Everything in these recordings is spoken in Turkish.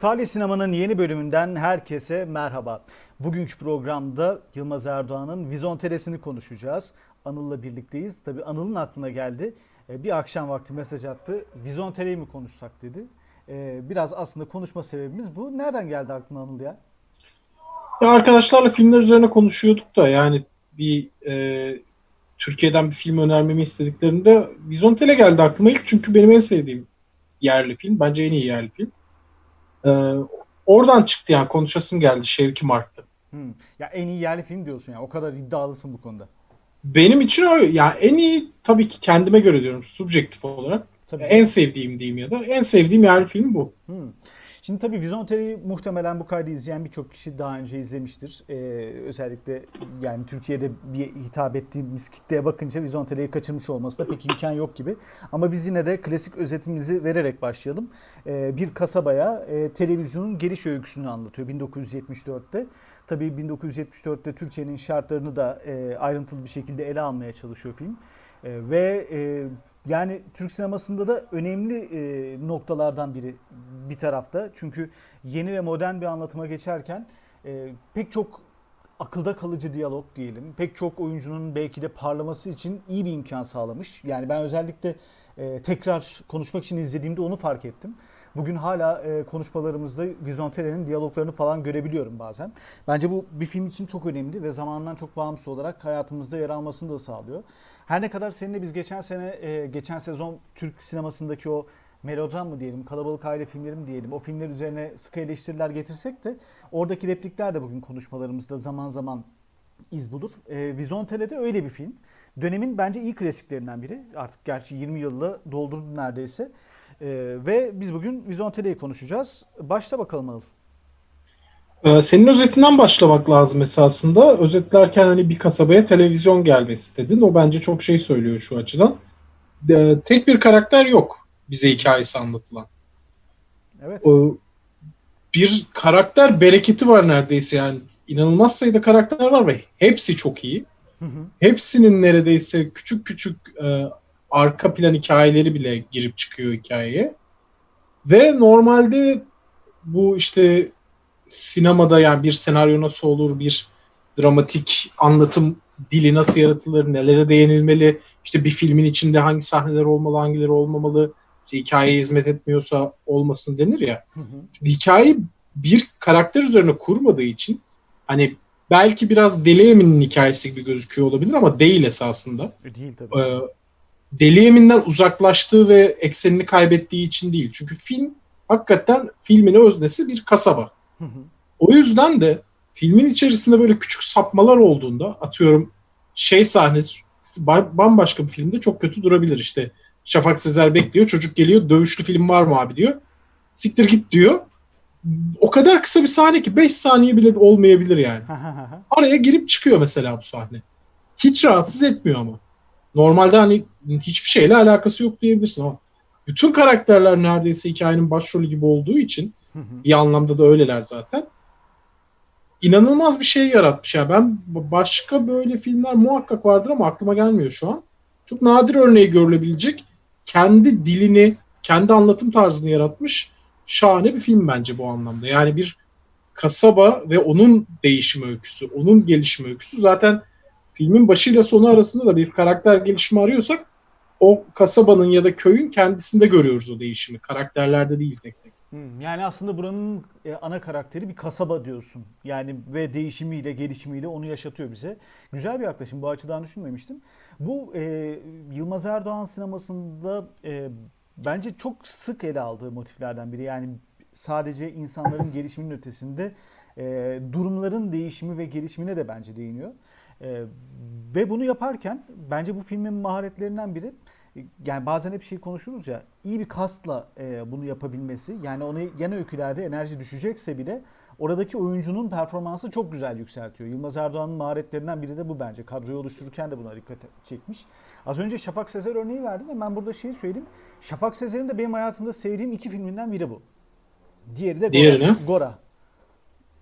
Talih Sinema'nın yeni bölümünden herkese merhaba. Bugünkü programda Yılmaz Erdoğan'ın Vizonteresini konuşacağız. Anıl'la birlikteyiz. Tabii Anıl'ın aklına geldi. Ee, Bir akşam vakti mesaj attı. Vizontereyi mi konuşsak dedi. Ee, Biraz aslında konuşma sebebimiz bu. Nereden geldi aklına Anıl ya? Ya arkadaşlarla filmler üzerine konuşuyorduk da yani bir e, Türkiye'den bir film önermemi istediklerinde Vizontele geldi aklıma ilk çünkü benim en sevdiğim yerli film. Bence en iyi yerli film. E, oradan çıktı yani konuşasım geldi Şevki Mark'ta. Hmm. Ya en iyi yerli film diyorsun ya. O kadar iddialısın bu konuda. Benim için öyle. Yani en iyi tabii ki kendime göre diyorum subjektif olarak. Tabii. En sevdiğim diyeyim ya da en sevdiğim yerli film bu. Hmm. Şimdi tabii Vizontere'yi muhtemelen bu kaydı izleyen birçok kişi daha önce izlemiştir. Ee, özellikle yani Türkiye'de bir hitap ettiğimiz kitleye bakınca Vizontere'yi kaçırmış olması da pek imkan yok gibi. Ama biz yine de klasik özetimizi vererek başlayalım. Ee, bir kasabaya e, televizyonun geliş öyküsünü anlatıyor 1974'te. Tabii 1974'te Türkiye'nin şartlarını da e, ayrıntılı bir şekilde ele almaya çalışıyor film. E, ve e, yani Türk sinemasında da önemli e, noktalardan biri bir tarafta. Çünkü yeni ve modern bir anlatıma geçerken e, pek çok akılda kalıcı diyalog diyelim. Pek çok oyuncunun belki de parlaması için iyi bir imkan sağlamış. Yani ben özellikle e, tekrar konuşmak için izlediğimde onu fark ettim. Bugün hala e, konuşmalarımızda Vizontere'nin diyaloglarını falan görebiliyorum bazen. Bence bu bir film için çok önemli ve zamandan çok bağımsız olarak hayatımızda yer almasını da sağlıyor. Her ne kadar seninle biz geçen sene, e, geçen sezon Türk sinemasındaki o melodram mı diyelim, kalabalık aile filmleri mi diyelim, o filmler üzerine sıkı eleştiriler getirsek de oradaki replikler de bugün konuşmalarımızda zaman zaman iz bulur. E, Vizontele'de öyle bir film. Dönemin bence iyi klasiklerinden biri. Artık gerçi 20 yılla doldurdu neredeyse. E, ve biz bugün Vizontele'yi konuşacağız. Başla bakalım Anıl. Ee, senin özetinden başlamak lazım esasında. Özetlerken hani bir kasabaya televizyon gelmesi dedin. O bence çok şey söylüyor şu açıdan. Ee, tek bir karakter yok bize hikayesi anlatılan. Evet. O, bir karakter bereketi var neredeyse yani. inanılmaz sayıda karakter var ve hepsi çok iyi. Hı hı. Hepsinin neredeyse küçük küçük e, arka plan hikayeleri bile girip çıkıyor hikayeye. Ve normalde bu işte sinemada yani bir senaryo nasıl olur, bir dramatik anlatım dili nasıl yaratılır, nelere değinilmeli, işte bir filmin içinde hangi sahneler olmalı, hangileri olmamalı, işte hikayeye hizmet etmiyorsa olmasın denir ya. Hı hı. Şimdi hikayeyi bir karakter üzerine kurmadığı için hani belki biraz Deli Emin'in hikayesi gibi gözüküyor olabilir ama değil esasında. E, Değil tabii. Ee, Deli Emin'den uzaklaştığı ve eksenini kaybettiği için değil. Çünkü film hakikaten filmin öznesi bir kasaba. O yüzden de filmin içerisinde böyle küçük sapmalar olduğunda atıyorum şey sahnesi ba- bambaşka bir filmde çok kötü durabilir işte. Şafak Sezer bekliyor çocuk geliyor dövüşlü film var mı abi diyor. Siktir git diyor. O kadar kısa bir sahne ki 5 saniye bile olmayabilir yani. Araya girip çıkıyor mesela bu sahne. Hiç rahatsız etmiyor ama. Normalde hani hiçbir şeyle alakası yok diyebilirsin ama bütün karakterler neredeyse hikayenin başrolü gibi olduğu için Bir anlamda da öyleler zaten. İnanılmaz bir şey yaratmış ya. Ben başka böyle filmler muhakkak vardır ama aklıma gelmiyor şu an. Çok nadir örneği görülebilecek kendi dilini, kendi anlatım tarzını yaratmış şahane bir film bence bu anlamda. Yani bir kasaba ve onun değişim öyküsü, onun gelişim öyküsü zaten filmin başıyla sonu arasında da bir karakter gelişimi arıyorsak o kasabanın ya da köyün kendisinde görüyoruz o değişimi. Karakterlerde değil tek tek. Hmm, Yani aslında buranın e, ana karakteri bir kasaba diyorsun. Yani ve değişimiyle, gelişimiyle onu yaşatıyor bize. Güzel bir yaklaşım. Bu açıdan düşünmemiştim. Bu e, Yılmaz Erdoğan sinemasında e, bence çok sık ele aldığı motiflerden biri. Yani sadece insanların gelişiminin ötesinde e, durumların değişimi ve gelişimine de bence değiniyor. E, ve bunu yaparken bence bu filmin maharetlerinden biri yani bazen hep şey konuşuruz ya iyi bir kastla e, bunu yapabilmesi yani onu yan öykülerde enerji düşecekse bile oradaki oyuncunun performansı çok güzel yükseltiyor. Yılmaz Erdoğan'ın maharetlerinden biri de bu bence. Kadroyu oluştururken de buna dikkat çekmiş. Az önce Şafak Sezer örneği verdim ve ben burada şeyi söyleyeyim. Şafak Sezer'in de benim hayatımda sevdiğim iki filminden biri bu. Diğeri de Gora. Diğeri? Gora.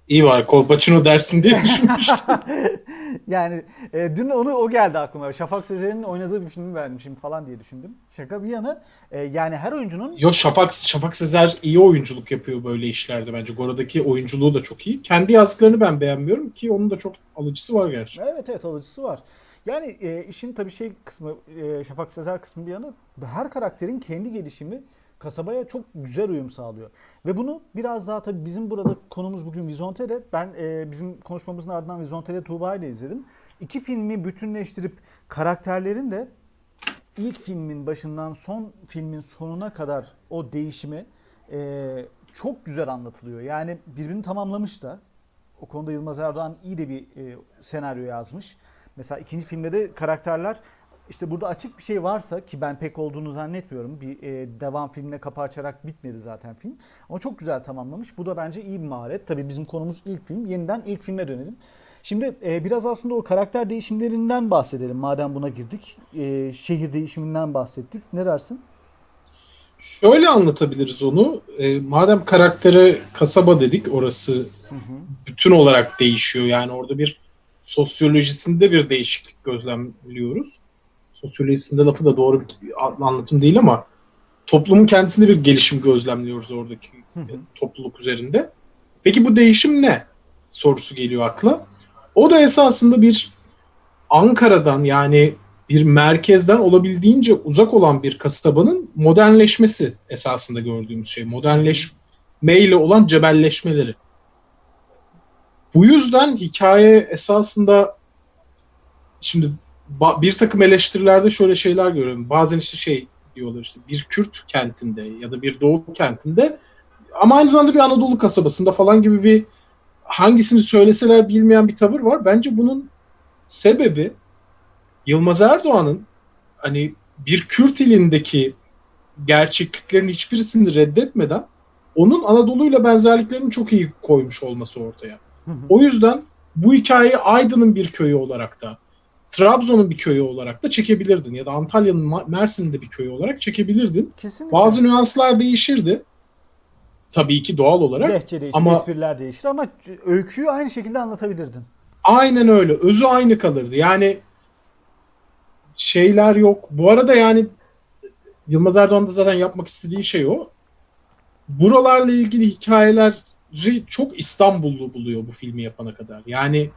İyi var Kolpaçino dersin diye düşünmüştüm. yani e, dün onu o geldi aklıma. Şafak Sezer'in oynadığı bir filmi vermişim falan diye düşündüm. Şaka bir yana e, yani her oyuncunun Yo Şafak, Şafak Sezer iyi oyunculuk yapıyor böyle işlerde bence. Gora'daki oyunculuğu da çok iyi. Kendi yazdıklarını ben beğenmiyorum ki onun da çok alıcısı var gerçi. Evet evet alıcısı var. Yani e, işin tabii şey kısmı e, Şafak Sezer kısmı bir yana her karakterin kendi gelişimi kasabaya çok güzel uyum sağlıyor. Ve bunu biraz daha tabii bizim burada konumuz bugün Vizonte'de. Ben e, bizim konuşmamızın ardından Vizonte'de Tuğba ile izledim. İki filmi bütünleştirip karakterlerin de ilk filmin başından son filmin sonuna kadar o değişimi e, çok güzel anlatılıyor. Yani birbirini tamamlamış da. O konuda Yılmaz Erdoğan iyi de bir e, senaryo yazmış. Mesela ikinci filmde de karakterler işte burada açık bir şey varsa ki ben pek olduğunu zannetmiyorum. Bir e, devam filmine kapı açarak bitmedi zaten film. Ama çok güzel tamamlamış. Bu da bence iyi bir maharet. Tabii bizim konumuz ilk film. Yeniden ilk filme dönelim. Şimdi e, biraz aslında o karakter değişimlerinden bahsedelim. Madem buna girdik. E, şehir değişiminden bahsettik. Ne dersin? Şöyle anlatabiliriz onu. E, madem karaktere kasaba dedik orası Hı hı. bütün olarak değişiyor. Yani orada bir sosyolojisinde bir değişiklik gözlemliyoruz. Sosyolojisinde lafı da doğru bir anlatım değil ama toplumun kendisinde bir gelişim gözlemliyoruz oradaki Hı hı. topluluk üzerinde. Peki bu değişim ne? Sorusu geliyor akla. O da esasında bir Ankara'dan yani bir merkezden olabildiğince uzak olan bir kasabanın modernleşmesi esasında gördüğümüz şey. Modernleşmeyle olan cebelleşmeleri. Bu yüzden hikaye esasında şimdi bir takım eleştirilerde şöyle şeyler görüyorum. Bazen işte şey diyorlar işte bir Kürt kentinde ya da bir Doğu kentinde ama aynı zamanda bir Anadolu kasabasında falan gibi bir hangisini söyleseler bilmeyen bir tavır var. Bence bunun sebebi Yılmaz Erdoğan'ın hani bir Kürt ilindeki gerçekliklerin hiçbirisini reddetmeden onun Anadolu'yla benzerliklerini çok iyi koymuş olması ortaya. Hı hı. O yüzden bu hikayeyi Aydın'ın bir köyü olarak da Trabzon'un bir köyü olarak da çekebilirdin ya da Antalya'nın Ma- Mersin'in de bir köyü olarak çekebilirdin. Kesinlikle. Bazı nüanslar değişirdi. Tabii ki doğal olarak. Lehçe değişir, Ama- espriler değişir ama öyküyü aynı şekilde anlatabilirdin. Aynen öyle. Özü aynı kalırdı. Yani şeyler yok. Bu arada yani Yılmaz Erdoğan da zaten yapmak istediği şey o. Buralarla ilgili hikayeleri çok İstanbullu buluyor bu filmi yapana kadar. Yani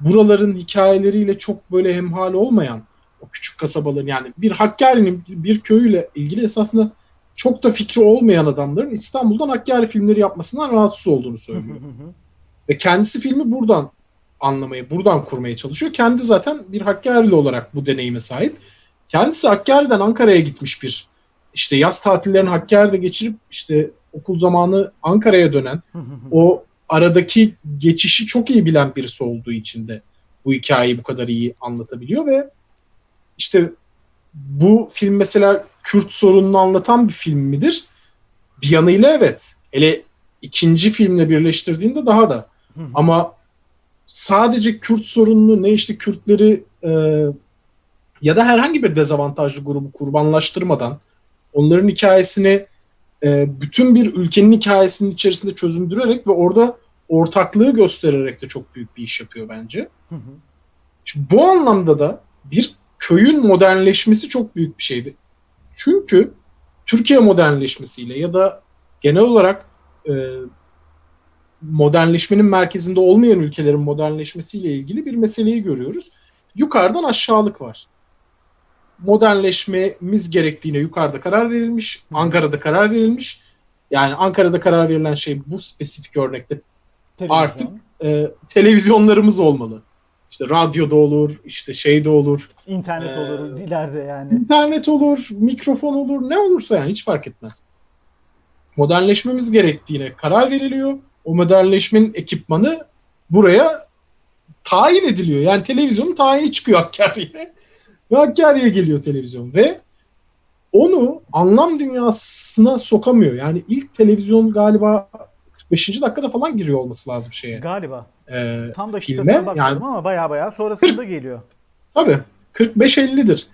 buraların hikayeleriyle çok böyle hemhal olmayan o küçük kasabaların yani bir Hakkari'nin bir köyüyle ilgili esasında çok da fikri olmayan adamların İstanbul'dan Hakkari filmleri yapmasından rahatsız olduğunu söylüyor. Ve kendisi filmi buradan anlamaya, buradan kurmaya çalışıyor. Kendi zaten bir Hakkari'li olarak bu deneyime sahip. Kendisi Hakkari'den Ankara'ya gitmiş bir işte yaz tatillerini Hakkari'de geçirip işte okul zamanı Ankara'ya dönen o aradaki geçişi çok iyi bilen birisi olduğu için de bu hikayeyi bu kadar iyi anlatabiliyor ve işte bu film mesela Kürt sorununu anlatan bir film midir? Bir yanıyla evet. Hele ikinci filmle birleştirdiğinde daha da. Ama sadece Kürt sorununu ne işte Kürtleri e, ya da herhangi bir dezavantajlı grubu kurbanlaştırmadan onların hikayesini e, bütün bir ülkenin hikayesinin içerisinde çözündürerek ve orada ortaklığı göstererek de çok büyük bir iş yapıyor bence. Şimdi bu anlamda da bir köyün modernleşmesi çok büyük bir şeydi. Çünkü Türkiye modernleşmesiyle ya da genel olarak e, modernleşmenin merkezinde olmayan ülkelerin modernleşmesiyle ilgili bir meseleyi görüyoruz. Yukarıdan aşağılık var. Modernleşmemiz gerektiğine yukarıda karar verilmiş, Ankara'da karar verilmiş. Yani Ankara'da karar verilen şey bu spesifik örnekte Televizyon. Artık e, televizyonlarımız olmalı. İşte radyoda olur, işte şeyde olur, internet Ee, olur ileride yani. internet olur, mikrofon olur, ne olursa yani hiç fark etmez. Modernleşmemiz gerektiğine karar veriliyor. O modernleşmenin ekipmanı buraya tayin ediliyor. Yani televizyonun tayini çıkıyor Hakkari'ye. Ve Hakkari'ye geliyor televizyon ve onu anlam dünyasına sokamıyor. Yani ilk televizyon galiba 45. dakikada falan giriyor olması lazım şeye. Galiba. e, Tam dakikasına filme. bakmadım Yani ama baya baya sonrasında geliyor. Tabii. 45-50'dir.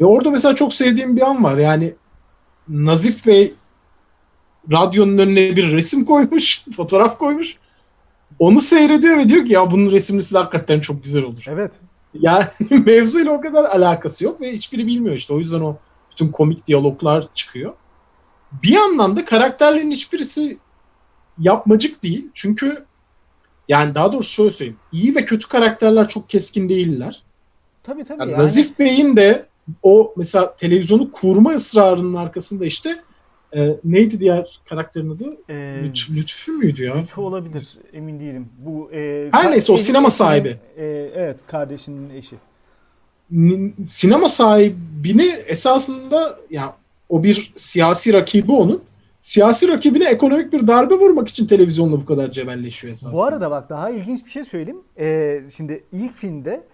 Ve orada mesela çok sevdiğim bir an var. Yani Nazif Bey radyonun önüne bir resim koymuş, fotoğraf koymuş. onu seyrediyor ve diyor ki ya bunun resimlisi de hakikaten çok güzel olur. Evet. Yani mevzuyla o kadar alakası yok ve hiçbiri bilmiyor işte. O yüzden o bütün komik diyaloglar çıkıyor. Bir yandan da karakterlerin hiçbirisi yapmacık değil. Çünkü yani daha doğrusu şöyle söyleyeyim. İyi ve kötü karakterler çok keskin değiller. Tabii tabii. Yani yani- Nazif Bey'in de o mesela televizyonu kurma ısrarının arkasında işte e, neydi diğer karakterin adı? Ee, Lüt- Lütfü müydü ya? Lütfü olabilir. Emin değilim. Bu e, Her neyse, o sinema eşinin- sahibi. e, evet, kardeşinin eşi. Sinema sahibini esasında ya o bir siyasi rakibi onun. Siyasi rakibine ekonomik bir darbe vurmak için televizyonla bu kadar cebelleşiyor esasında. Bu arada bak daha ilginç bir şey söyleyeyim. Ee, şimdi ilk filmde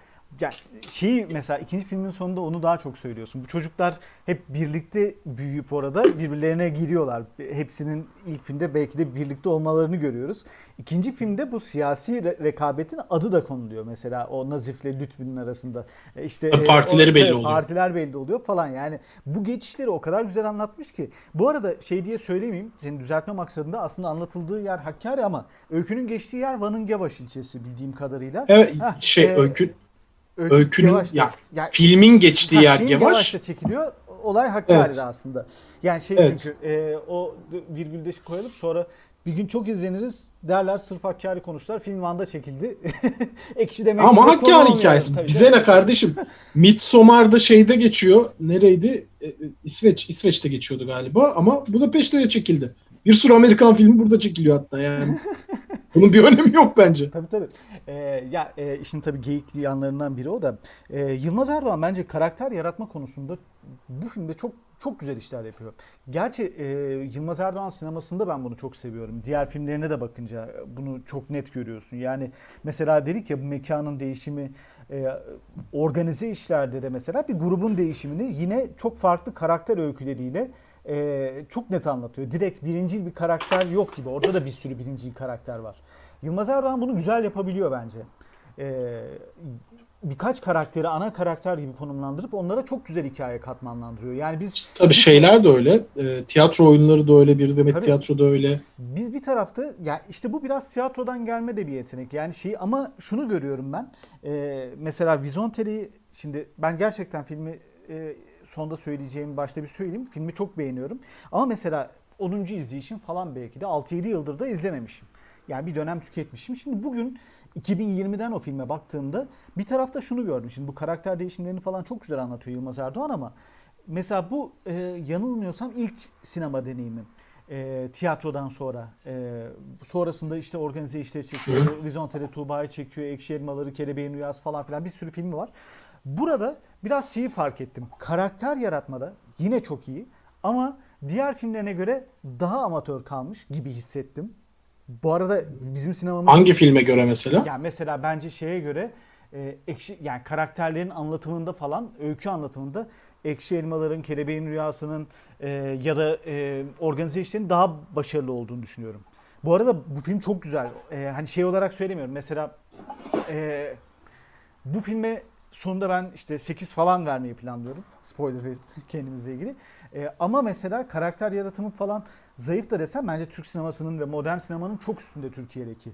ya şeyi mesela ikinci filmin sonunda onu daha çok söylüyorsun. Bu çocuklar hep birlikte büyüyüp orada birbirlerine giriyorlar. Hepsinin ilk filmde belki de birlikte olmalarını görüyoruz. İkinci filmde bu siyasi re- rekabetin adı da konuluyor mesela o Nazif'le Lütfü'nün arasında. E İşte Tabii partileri o- belli evet, oluyor. Partiler belli oluyor falan yani. Bu geçişleri o kadar güzel anlatmış ki. Bu arada şey diye söylemeyeyim. Seni düzeltme maksadında aslında anlatıldığı yer Hakkari ama öykünün geçtiği yer Van'ın Gevaş ilçesi bildiğim kadarıyla. Evet, Heh, şey e, öykü Öykü öykünün- Gevaş'ta- ya, ya- filmin geçtiği Ha, yer film yavaş. Gevaş'ta çekiliyor. Olay Hakkari'de Evet. aslında. Yani şey Evet. çünkü e, o virgülde koyalım sonra bir gün çok izleniriz derler sırf Hakkari konuştular. Film Van'da çekildi. Ekşi demek Ama Hakkari hikayesi. Tabii Bize ne kardeşim? Midsommar'da şeyde geçiyor. Nereydi? E, e, İsveç. İsveç'te geçiyordu galiba ama Budapeşte de çekildi. Bir sürü Amerikan filmi burada çekiliyor hatta yani. Bunun bir önemi yok bence. Tabii tabii. Ee, ya e, işin tabii geyikli yanlarından biri o da. Ee, Yılmaz Erdoğan bence karakter yaratma konusunda bu filmde çok çok güzel işler yapıyor. Gerçi e, Yılmaz Erdoğan sinemasında ben bunu çok seviyorum. Diğer filmlerine de bakınca bunu çok net görüyorsun. Yani mesela dedik ya bu mekanın değişimi e, organize işlerde de mesela bir grubun değişimini yine çok farklı karakter öyküleriyle e, çok net anlatıyor. Direkt birincil bir karakter yok gibi. Orada da bir sürü birincil karakter var. Yılmaz Erdoğan bunu güzel yapabiliyor bence. Ee, birkaç karakteri ana karakter gibi konumlandırıp onlara çok güzel hikaye katmanlandırıyor. Yani biz Tabii şeyler de öyle. E, tiyatro oyunları da öyle. Bir demet Tabii. tiyatro da öyle. biz bir tarafta ya işte bu biraz tiyatrodan gelme de bir yetenek. Yani şey ama şunu görüyorum ben. Ee, mesela Vizontele'yi şimdi ben gerçekten filmi e, sonda söyleyeceğim başta bir söyleyeyim. Filmi çok beğeniyorum. Ama mesela 10. izleyişim falan belki de 6-7 yıldır da izlememişim. Yani bir dönem tüketmişim. Şimdi bugün 2020'den o filme baktığımda bir tarafta şunu gördüm. Şimdi bu karakter değişimlerini falan çok güzel anlatıyor Yılmaz Erdoğan ama mesela bu e, yanılmıyorsam ilk sinema deneyimim. E, tiyatrodan sonra. E, sonrasında işte organize işleri çekiyor. Vizontele Tuğba'yı çekiyor. Ekşi Elmaları, Kelebeğin Rüyası falan filan bir sürü filmi var. Burada biraz şeyi fark ettim. Karakter yaratmada yine çok iyi ama diğer filmlerine göre daha amatör kalmış gibi hissettim. Bu arada bizim sinemamız Hangi filme göre mesela? yani mesela bence şeye göre e, ekşi yani karakterlerin anlatımında falan öykü anlatımında ekşi elmaların, kelebeğin rüyasının e, ya da e, organize işlerin daha başarılı olduğunu düşünüyorum. Bu arada bu film çok güzel. E, hani şey olarak söylemiyorum. Mesela e, bu filme sonunda ben işte 8 falan vermeyi planlıyorum. Spoiler kendimizle ilgili. E, ama mesela karakter yaratımı falan zayıf da desem bence Türk sinemasının ve modern sinemanın çok üstünde Türkiye'deki.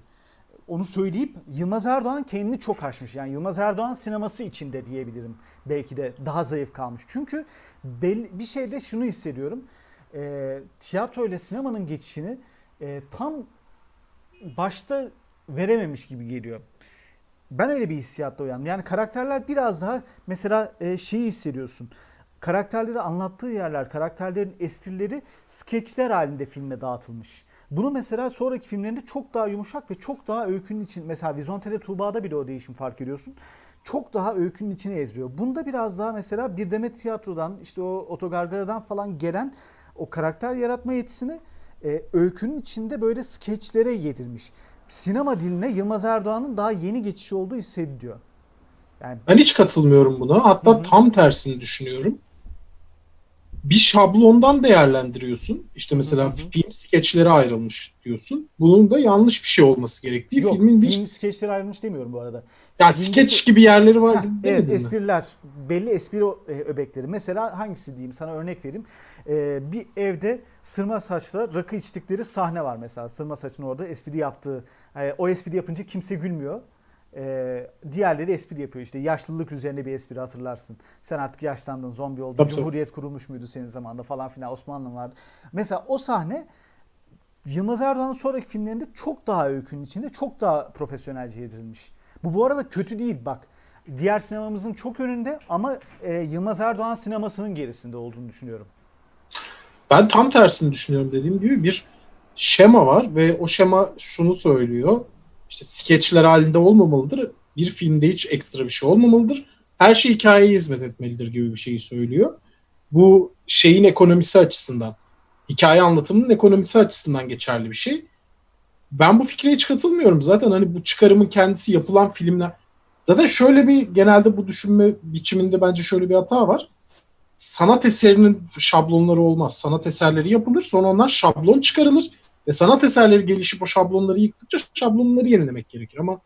Onu söyleyip Yılmaz Erdoğan kendini çok aşmış. Yani Yılmaz Erdoğan sineması içinde diyebilirim. Belki de daha zayıf kalmış. Çünkü belli, bir şeyde şunu hissediyorum. E, tiyatro ile sinemanın geçişini e, tam başta verememiş gibi geliyor. Ben öyle bir hissiyatta uyandım. Yani karakterler biraz daha mesela e, şeyi hissediyorsun. Karakterleri anlattığı yerler, karakterlerin esprileri skeçler halinde filme dağıtılmış. Bunu mesela sonraki filmlerinde çok daha yumuşak ve çok daha öykünün için mesela Vizontele Tuğba'da bile o değişim fark ediyorsun. Çok daha öykünün içine ezdiriyor. Bunda biraz daha mesela bir Demet Tiyatro'dan işte o Otogargara'dan falan gelen o karakter yaratma yetisini e, öykünün içinde böyle skeçlere yedirmiş. Sinema diline Yılmaz Erdoğan'ın daha yeni geçişi olduğu hissediliyor. Yani Ben hiç katılmıyorum buna. Hatta Hı hı. tam tersini düşünüyorum. Bir şablondan değerlendiriyorsun. İşte mesela Hı hı. film skeçlere ayrılmış diyorsun. Bunun da yanlış bir şey olması gerektiği Yok, filmin bir film skeçleri ayrılmış demiyorum bu arada. ya filmdeki- skeç gibi yerleri var Heh, evet demedin mi? espriler belli espri e, öbekleri. Mesela hangisi diyeyim sana örnek vereyim. Ee, bir evde sırma saçla rakı içtikleri sahne var mesela. Sırma saçın orada espri yaptığı. e, o espri yapınca kimse gülmüyor. Ee, diğerleri espri yapıyor işte yaşlılık üzerine bir espri hatırlarsın. Sen artık yaşlandın, zombi oldun, Tabii, tabii. cumhuriyet kurulmuş muydu senin zamanında falan filan Osmanlı vardı. Mesela o sahne Yılmaz Erdoğan'ın sonraki filmlerinde çok daha öykünün içinde çok daha profesyonelce yedirilmiş. Bu bu arada kötü değil bak. Diğer sinemamızın çok önünde ama e, Yılmaz Erdoğan sinemasının gerisinde olduğunu düşünüyorum. Ben tam tersini düşünüyorum dediğim gibi bir şema var ve o şema şunu söylüyor. İşte skeçler halinde olmamalıdır. Bir filmde hiç ekstra bir şey olmamalıdır. Her şey hikayeye hizmet etmelidir gibi bir şeyi söylüyor. Bu şeyin ekonomisi açısından, hikaye anlatımının ekonomisi açısından geçerli bir şey. Ben bu fikre hiç katılmıyorum. Zaten hani bu çıkarımın kendisi yapılan filmler. Zaten şöyle bir genelde bu düşünme biçiminde bence şöyle bir hata var sanat eserinin şablonları olmaz. Sanat eserleri yapılır sonra onlar şablon çıkarılır ve sanat eserleri gelişip o şablonları yıktıkça şablonları yenilemek gerekir. Ama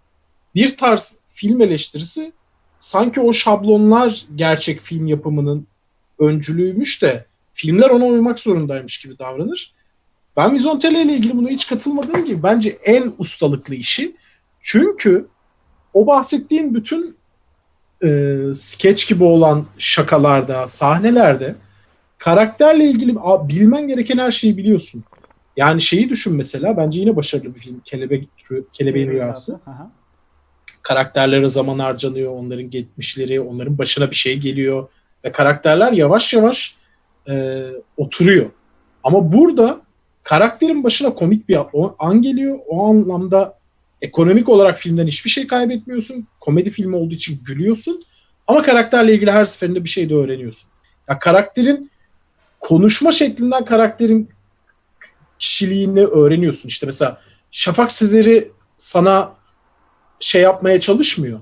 bir tarz film eleştirisi sanki o şablonlar gerçek film yapımının öncülüğüymüş de filmler ona uymak zorundaymış gibi davranır. Ben Vizontele ile ilgili buna hiç katılmadığım gibi bence en ustalıklı işi. Çünkü o bahsettiğin bütün e, skeç gibi olan şakalarda, sahnelerde karakterle ilgili bilmen gereken her şeyi biliyorsun. Yani şeyi düşün mesela bence yine başarılı bir film. Kelebek, Kelebeğin Rüyası. Aha. Karakterlere zaman harcanıyor, onların geçmişleri, onların başına bir şey geliyor ve karakterler yavaş yavaş e, oturuyor. Ama burada karakterin başına komik bir an geliyor. O anlamda ekonomik olarak filmden hiçbir şey kaybetmiyorsun. Komedi filmi olduğu için gülüyorsun. Ama karakterle ilgili her seferinde bir şey de öğreniyorsun. Ya karakterin konuşma şeklinden karakterin kişiliğini öğreniyorsun. İşte mesela Şafak Sezer'i sana şey yapmaya çalışmıyor.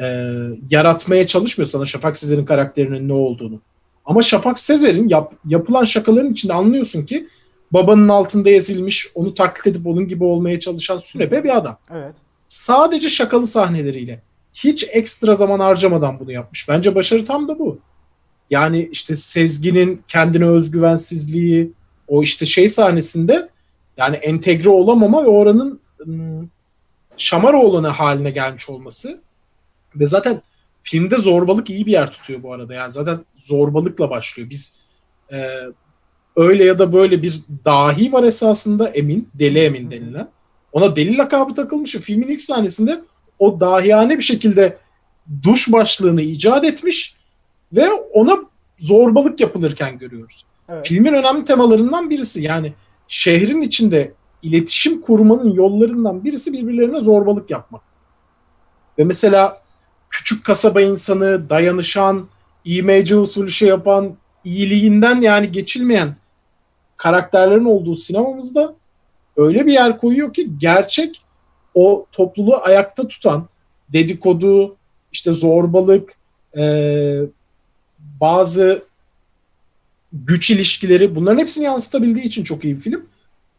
Ee, yaratmaya çalışmıyor sana Şafak Sezer'in karakterinin ne olduğunu. Ama Şafak Sezer'in yap- yapılan şakaların içinde anlıyorsun ki babanın altında ezilmiş, onu taklit edip onun gibi olmaya çalışan sürebe bir adam. Evet. Sadece şakalı sahneleriyle. Hiç ekstra zaman harcamadan bunu yapmış. Bence başarı tam da bu. Yani işte Sezgin'in kendine özgüvensizliği, o işte şey sahnesinde yani entegre olamama ve oranın ım, Şamaroğlan'ı haline gelmiş olması ve zaten filmde zorbalık iyi bir yer tutuyor bu arada. Yani zaten zorbalıkla başlıyor. Biz e, öyle ya da böyle bir dahi var esasında Emin, Deli Emin denilen. Ona deli lakabı takılmış. Filmin ilk sahnesinde o dahiyane bir şekilde duş başlığını icat etmiş ve ona zorbalık yapılırken görüyoruz. Evet. Filmin önemli temalarından birisi. Yani şehrin içinde iletişim kurmanın yollarından birisi birbirlerine zorbalık yapmak. Ve mesela küçük kasaba insanı, dayanışan, imece usulü şey yapan, iyiliğinden yani geçilmeyen karakterlerin olduğu sinemamızda öyle bir yer koyuyor ki gerçek o topluluğu ayakta tutan dedikodu, işte zorbalık, eee, bazı güç ilişkileri bunların hepsini yansıtabildiği için çok iyi bir film.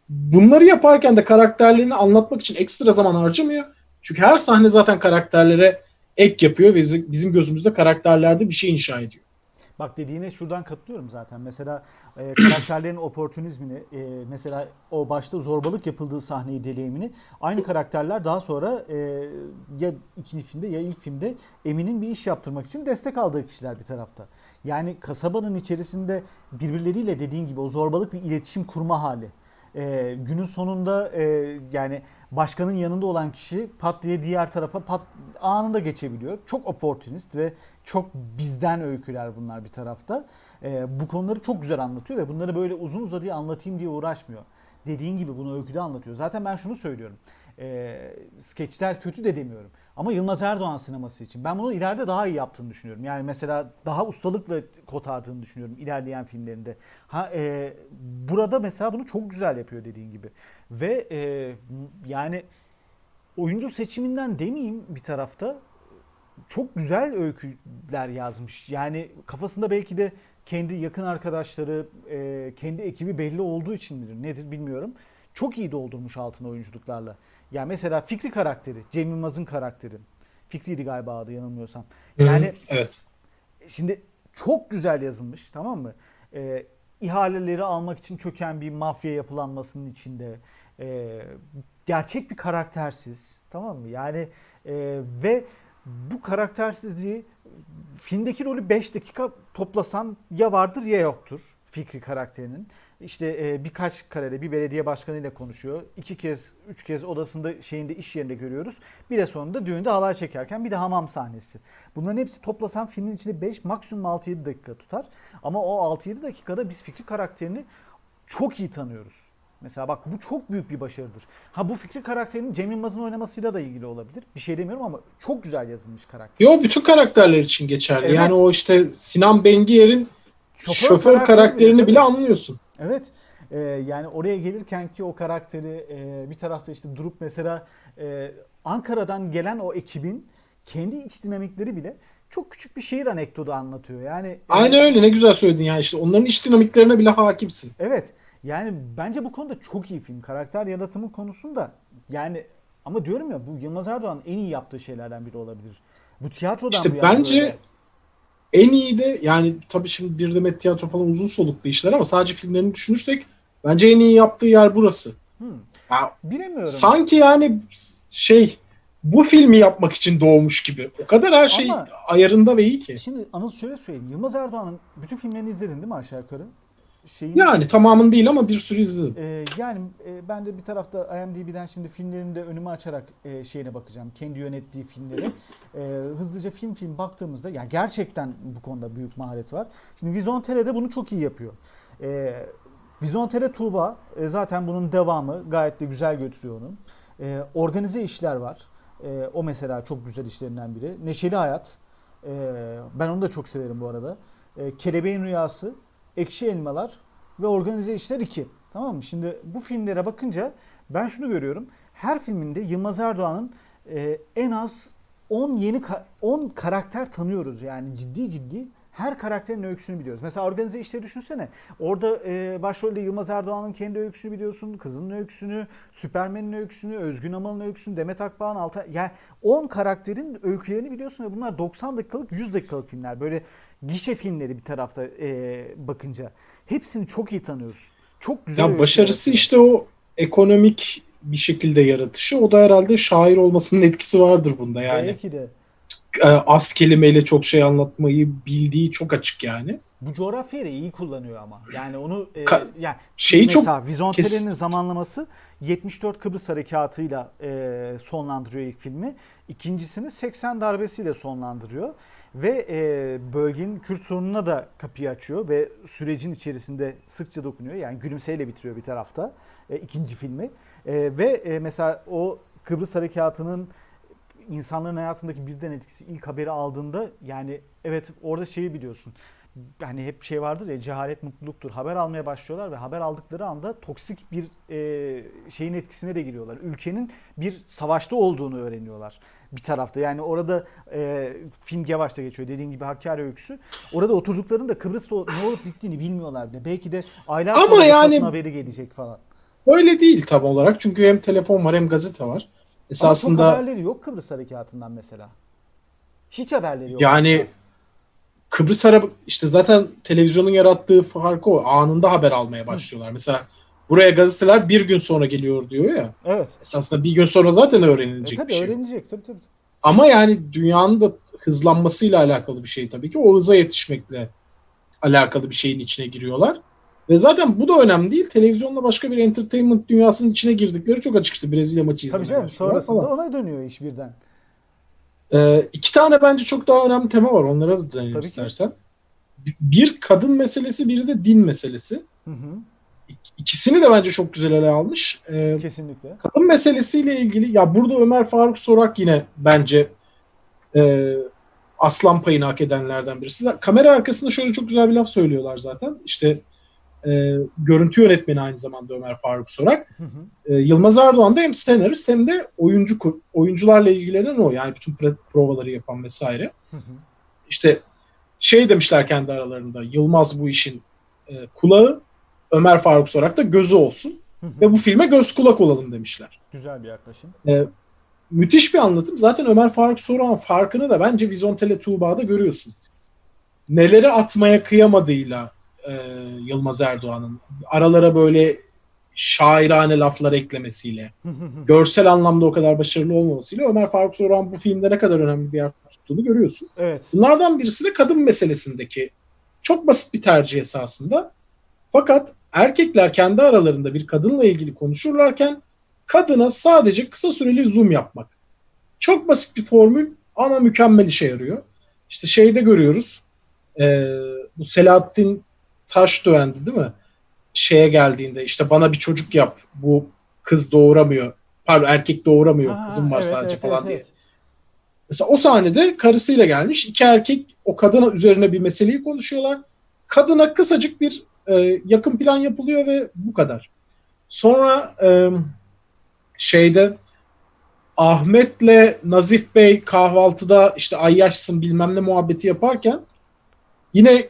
Bunları yaparken de karakterlerini anlatmak için ekstra zaman harcamıyor. Çünkü her sahne zaten karakterlere ek yapıyor ve bizim- gözümüzde karakterlerde bir şey inşa ediyor. Bak dediğine şuradan katılıyorum zaten. Mesela e, karakterlerin oportunizmini, e, mesela o başta zorbalık yapıldığı sahneyi deneyimini aynı karakterler daha sonra e, ya ikinci filmde ya ilk filmde Emin'in bir iş yaptırmak için destek aldığı kişiler bir tarafta. Yani kasabanın içerisinde birbirleriyle dediğin gibi o zorbalık bir iletişim kurma hali. E, günün sonunda e, yani başkanın yanında olan kişi pat diye diğer tarafa pat anında geçebiliyor. Çok oportunist ve çok bizden öyküler bunlar bir tarafta. Ee, bu konuları çok güzel anlatıyor ve bunları böyle uzun uzadıya anlatayım diye uğraşmıyor. Dediğin gibi bunu öyküde anlatıyor. Zaten ben şunu söylüyorum. Ee, skeçler kötü de demiyorum. Ama Yılmaz Erdoğan sineması için ben bunu ileride daha iyi yaptığını düşünüyorum. Yani mesela daha ustalıkla kotardığını düşünüyorum ilerleyen filmlerinde. Ha e, burada mesela bunu çok güzel yapıyor dediğin gibi. Ve e, yani oyuncu seçiminden demeyeyim bir tarafta çok güzel öyküler yazmış. Yani kafasında belki de kendi yakın arkadaşları, e, kendi ekibi belli olduğu için midir nedir bilmiyorum. Çok iyi doldurmuş altına oyunculuklarla. Ya mesela Fikri karakteri, Cem Yılmaz'ın karakteri. Fikri'ydi galiba adı yanılmıyorsam. Yani Hı, evet. Şimdi çok güzel yazılmış tamam mı? Ee, ihaleleri almak için çöken bir mafya yapılanmasının içinde e, gerçek bir karaktersiz tamam mı? Yani e, ve bu karaktersizliği filmdeki rolü 5 dakika toplasan ya vardır ya yoktur Fikri karakterinin. İşte e, birkaç karede bir belediye başkanıyla konuşuyor. İki kez, üç kez odasında şeyinde iş yerinde görüyoruz. Bir de sonunda düğünde halay çekerken bir de hamam sahnesi. Bunların hepsi toplasan filmin içinde 5 maksimum 6-7 dakika tutar. Ama o 6-7 dakikada biz Fikri karakterini çok iyi tanıyoruz. Mesela bak bu çok büyük bir başarıdır. Ha bu Fikri karakterinin Cem Yılmaz'ın oynamasıyla da ilgili olabilir. Bir şey demiyorum ama çok güzel yazılmış karakter. Yo bütün karakterler için geçerli. Evet. Yani o işte Sinan Bengiyer'in şoför, karakteri karakterini tabii. bile anlıyorsun. Evet. Ee, yani oraya gelirken ki o karakteri e, bir tarafta işte durup mesela e, Ankara'dan gelen o ekibin kendi iç dinamikleri bile çok küçük bir şehir anekdotu anlatıyor. Yani e, Aynen öyle ne güzel söyledin yani işte onların iç dinamiklerine bile hakimsin. Evet. Yani bence bu konuda çok iyi film. Karakter yaratımı konusunda yani ama diyorum ya bu Yılmaz Erdoğan'ın en iyi yaptığı şeylerden biri olabilir. Bu tiyatrodan İşte bu bence böyle. En iyi de yani tabii şimdi bir demet tiyatro falan uzun soluklu işler ama sadece filmlerini düşünürsek bence en iyi yaptığı yer burası. Hmm. Ya, bilemiyorum. sanki yani şey bu filmi yapmak için doğmuş gibi. O kadar her şey Ama- ayarında ve iyi ki. Şimdi Anıl şöyle söyleyeyim. Yılmaz Erdoğan'ın bütün filmlerini izledin değil mi aşağı yukarı? Şeyin, Yani tamamın değil ama bir sürü izledim. Ee, yani e, ben de bir tarafta IMDb'den şimdi filmlerini de önüme açarak e, şeyine bakacağım. Kendi yönettiği filmleri. E, hızlıca film film baktığımızda ya gerçekten bu konuda büyük maharet var. Şimdi Vizontere de bunu çok iyi yapıyor. E, Vizontere Tuğba e, zaten bunun devamı gayet de güzel götürüyor onu. E, organize işler var. E, o mesela çok güzel işlerinden biri. Neşeli Hayat. E, ben onu da çok severim bu arada. E, Kelebeğin Rüyası, Ekşi Elmalar ve Organize İşler 2. Tamam mı? Şimdi bu filmlere bakınca ben şunu görüyorum. Her filminde Yılmaz Erdoğan'ın e, en az 10 yeni ka- 10 karakter tanıyoruz. Yani ciddi ciddi her karakterin öyküsünü biliyoruz. Mesela organize işleri düşünsene. Orada e, başrolde Yılmaz Erdoğan'ın kendi öyküsünü biliyorsun. Kızının öyküsünü, Süpermen'in öyküsünü, Özgün Amal'ın öyküsünü, Demet Akbağ'ın Altay... Yani 10 karakterin öykülerini biliyorsun ve bunlar 90 dakikalık, 100 dakikalık filmler. Böyle gişe filmleri bir tarafta e, bakınca. Hepsini çok iyi tanıyorsun. Çok güzel Ya başarısı yapıyor. işte o ekonomik bir şekilde yaratışı. O da herhalde şair olmasının etkisi vardır bunda yani. Belki de. E, Az kelimeyle çok şey anlatmayı bildiği çok açık yani. Bu coğrafyayı da iyi kullanıyor ama. Yani onu e, Ka- yani Şeyi çok mesela Vizontere'nin kes- zamanlaması 74 Kıbrıs Harekatı'yla e, sonlandırıyor ilk filmi. İkincisini 80 darbesiyle sonlandırıyor. Ve e, bölgenin Kürt sorununa da kapıyı açıyor ve sürecin içerisinde sıkça dokunuyor. Yani gülümseyle bitiriyor bir tarafta e, ikinci filmi. E, ve e, mesela o Kıbrıs Harekatı'nın insanların hayatındaki birden etkisi ilk haberi aldığında yani evet orada şeyi biliyorsun. Hani hep şey vardır ya cehalet mutluluktur. Haber almaya başlıyorlar ve haber aldıkları anda toksik bir e, şeyin etkisine de giriyorlar. Ülkenin bir savaşta olduğunu öğreniyorlar bir tarafta. Yani orada e, film yavaşta geçiyor dediğin gibi Hakkari öyküsü. Orada oturduklarında Kıbrıs'ta ne olup bittiğini bilmiyorlar bile. Belki de aylar Ama sonra yani- haberi gelecek falan. öyle değil tam olarak. Çünkü hem telefon var hem gazete var. Ama Esasında haberleri yok Kıbrıs Harekatı'ndan mesela. Hiç haberleri yok. yani Kıbrıs Harap işte zaten televizyonun yarattığı farkı o. Anında haber almaya başlıyorlar. Mesela buraya gazeteler bir gün sonra geliyor diyor ya. Evet. Esasında bir gün sonra zaten E, öğrenilecek tabii bir şey. öğrenecek. Tabii tabii. Ama yani dünyanın da hızlanmasıyla alakalı bir şey tabii ki. O hıza yetişmekle alakalı bir şeyin içine giriyorlar. Ve zaten bu da önemli değil. Televizyonla başka bir entertainment dünyasının içine girdikleri çok açık işte Brezilya maçı Tabii izlemeye canım başlıyorlar sonrasında falan. ona dönüyor iş birden. Ee, iki tane bence çok daha önemli tema var. Onlara da dönelim Tabii ki. istersen. Bir kadın meselesi, biri de din meselesi. Hı hı. İk- İkisini de bence çok güzel ele almış. Ee, Kesinlikle. kadın meselesiyle ilgili ya burada Ömer Faruk Sorak yine bence e, aslan payını hak edenlerden birisi. Kamera arkasında şöyle çok güzel bir laf söylüyorlar zaten. İşte e, görüntü yönetmeni aynı zamanda Ömer Faruk Sorak. Hı hı. E, Yılmaz Erdoğan da hem senarist hem de oyuncu oyuncularla ilgilenen o. Yani bütün provaları yapan vesaire. Hı hı. İşte şey demişler kendi aralarında. Yılmaz bu işin e, kulağı, Ömer Faruk Sorak da gözü olsun ve bu filme göz kulak olalım demişler. Güzel bir yaklaşım. Müthiş bir anlatım. Zaten Ömer Faruk Sorak'ın farkını da bence Vizontele Tuğba'da görüyorsun. Neleri atmaya kıyamadığıyla e, Yılmaz Erdoğan'ın aralara böyle şairane laflar eklemesiyle, görsel anlamda o kadar başarılı olmamasıyla Ömer Faruk Sorak'ın bu filmde ne kadar önemli bir yer tuttuğunu görüyorsun. evet. Bunlardan birisi de kadın meselesindeki çok basit bir tercih esasında. Fakat erkekler kendi aralarında bir kadınla ilgili konuşurlarken kadına sadece kısa süreli zoom yapmak. Çok basit bir formül ama mükemmel işe yarıyor. İşte şeyde görüyoruz. e, bu Selahattin Taşdöğen'di değil mi? Şeye geldiğinde işte bana bir çocuk yap. Bu kız doğuramıyor. Pardon erkek doğuramıyor. Ha, Kızım var evet, sadece evet, falan evet, diye. evet. Mesela o sahnede karısıyla gelmiş. iki erkek o kadına üzerine bir meseleyi konuşuyorlar. Kadına kısacık bir e, yakın plan yapılıyor ve bu kadar. Sonra e, şeyde Ahmet'le Nazif Bey kahvaltıda işte ay yaşsın bilmem ne muhabbeti yaparken yine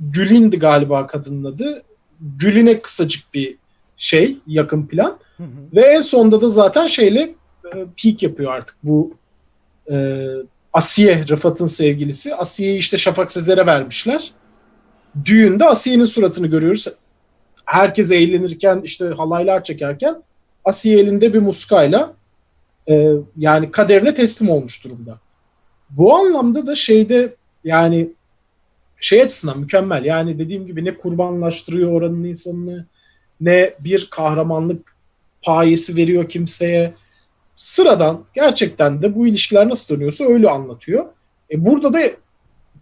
Gül'indi galiba kadının adı. Gül'ine kısacık bir şey yakın plan. Hı hı. Ve en sonunda da zaten şeyle e, peak yapıyor artık bu e, Asiye Rıfat'ın sevgilisi. Asiye'yi işte Şafak Sezer'e vermişler. Düğünde Asiye'nin suratını görüyoruz. Herkes eğlenirken işte halaylar çekerken Asiye elinde bir muskayla e, yani kaderine teslim olmuş durumda. Bu anlamda da şeyde yani şey açısından mükemmel. Yani dediğim gibi ne kurbanlaştırıyor oranın insanını ne bir kahramanlık payesi veriyor kimseye. Sıradan gerçekten de bu ilişkiler nasıl dönüyorsa öyle anlatıyor. E burada da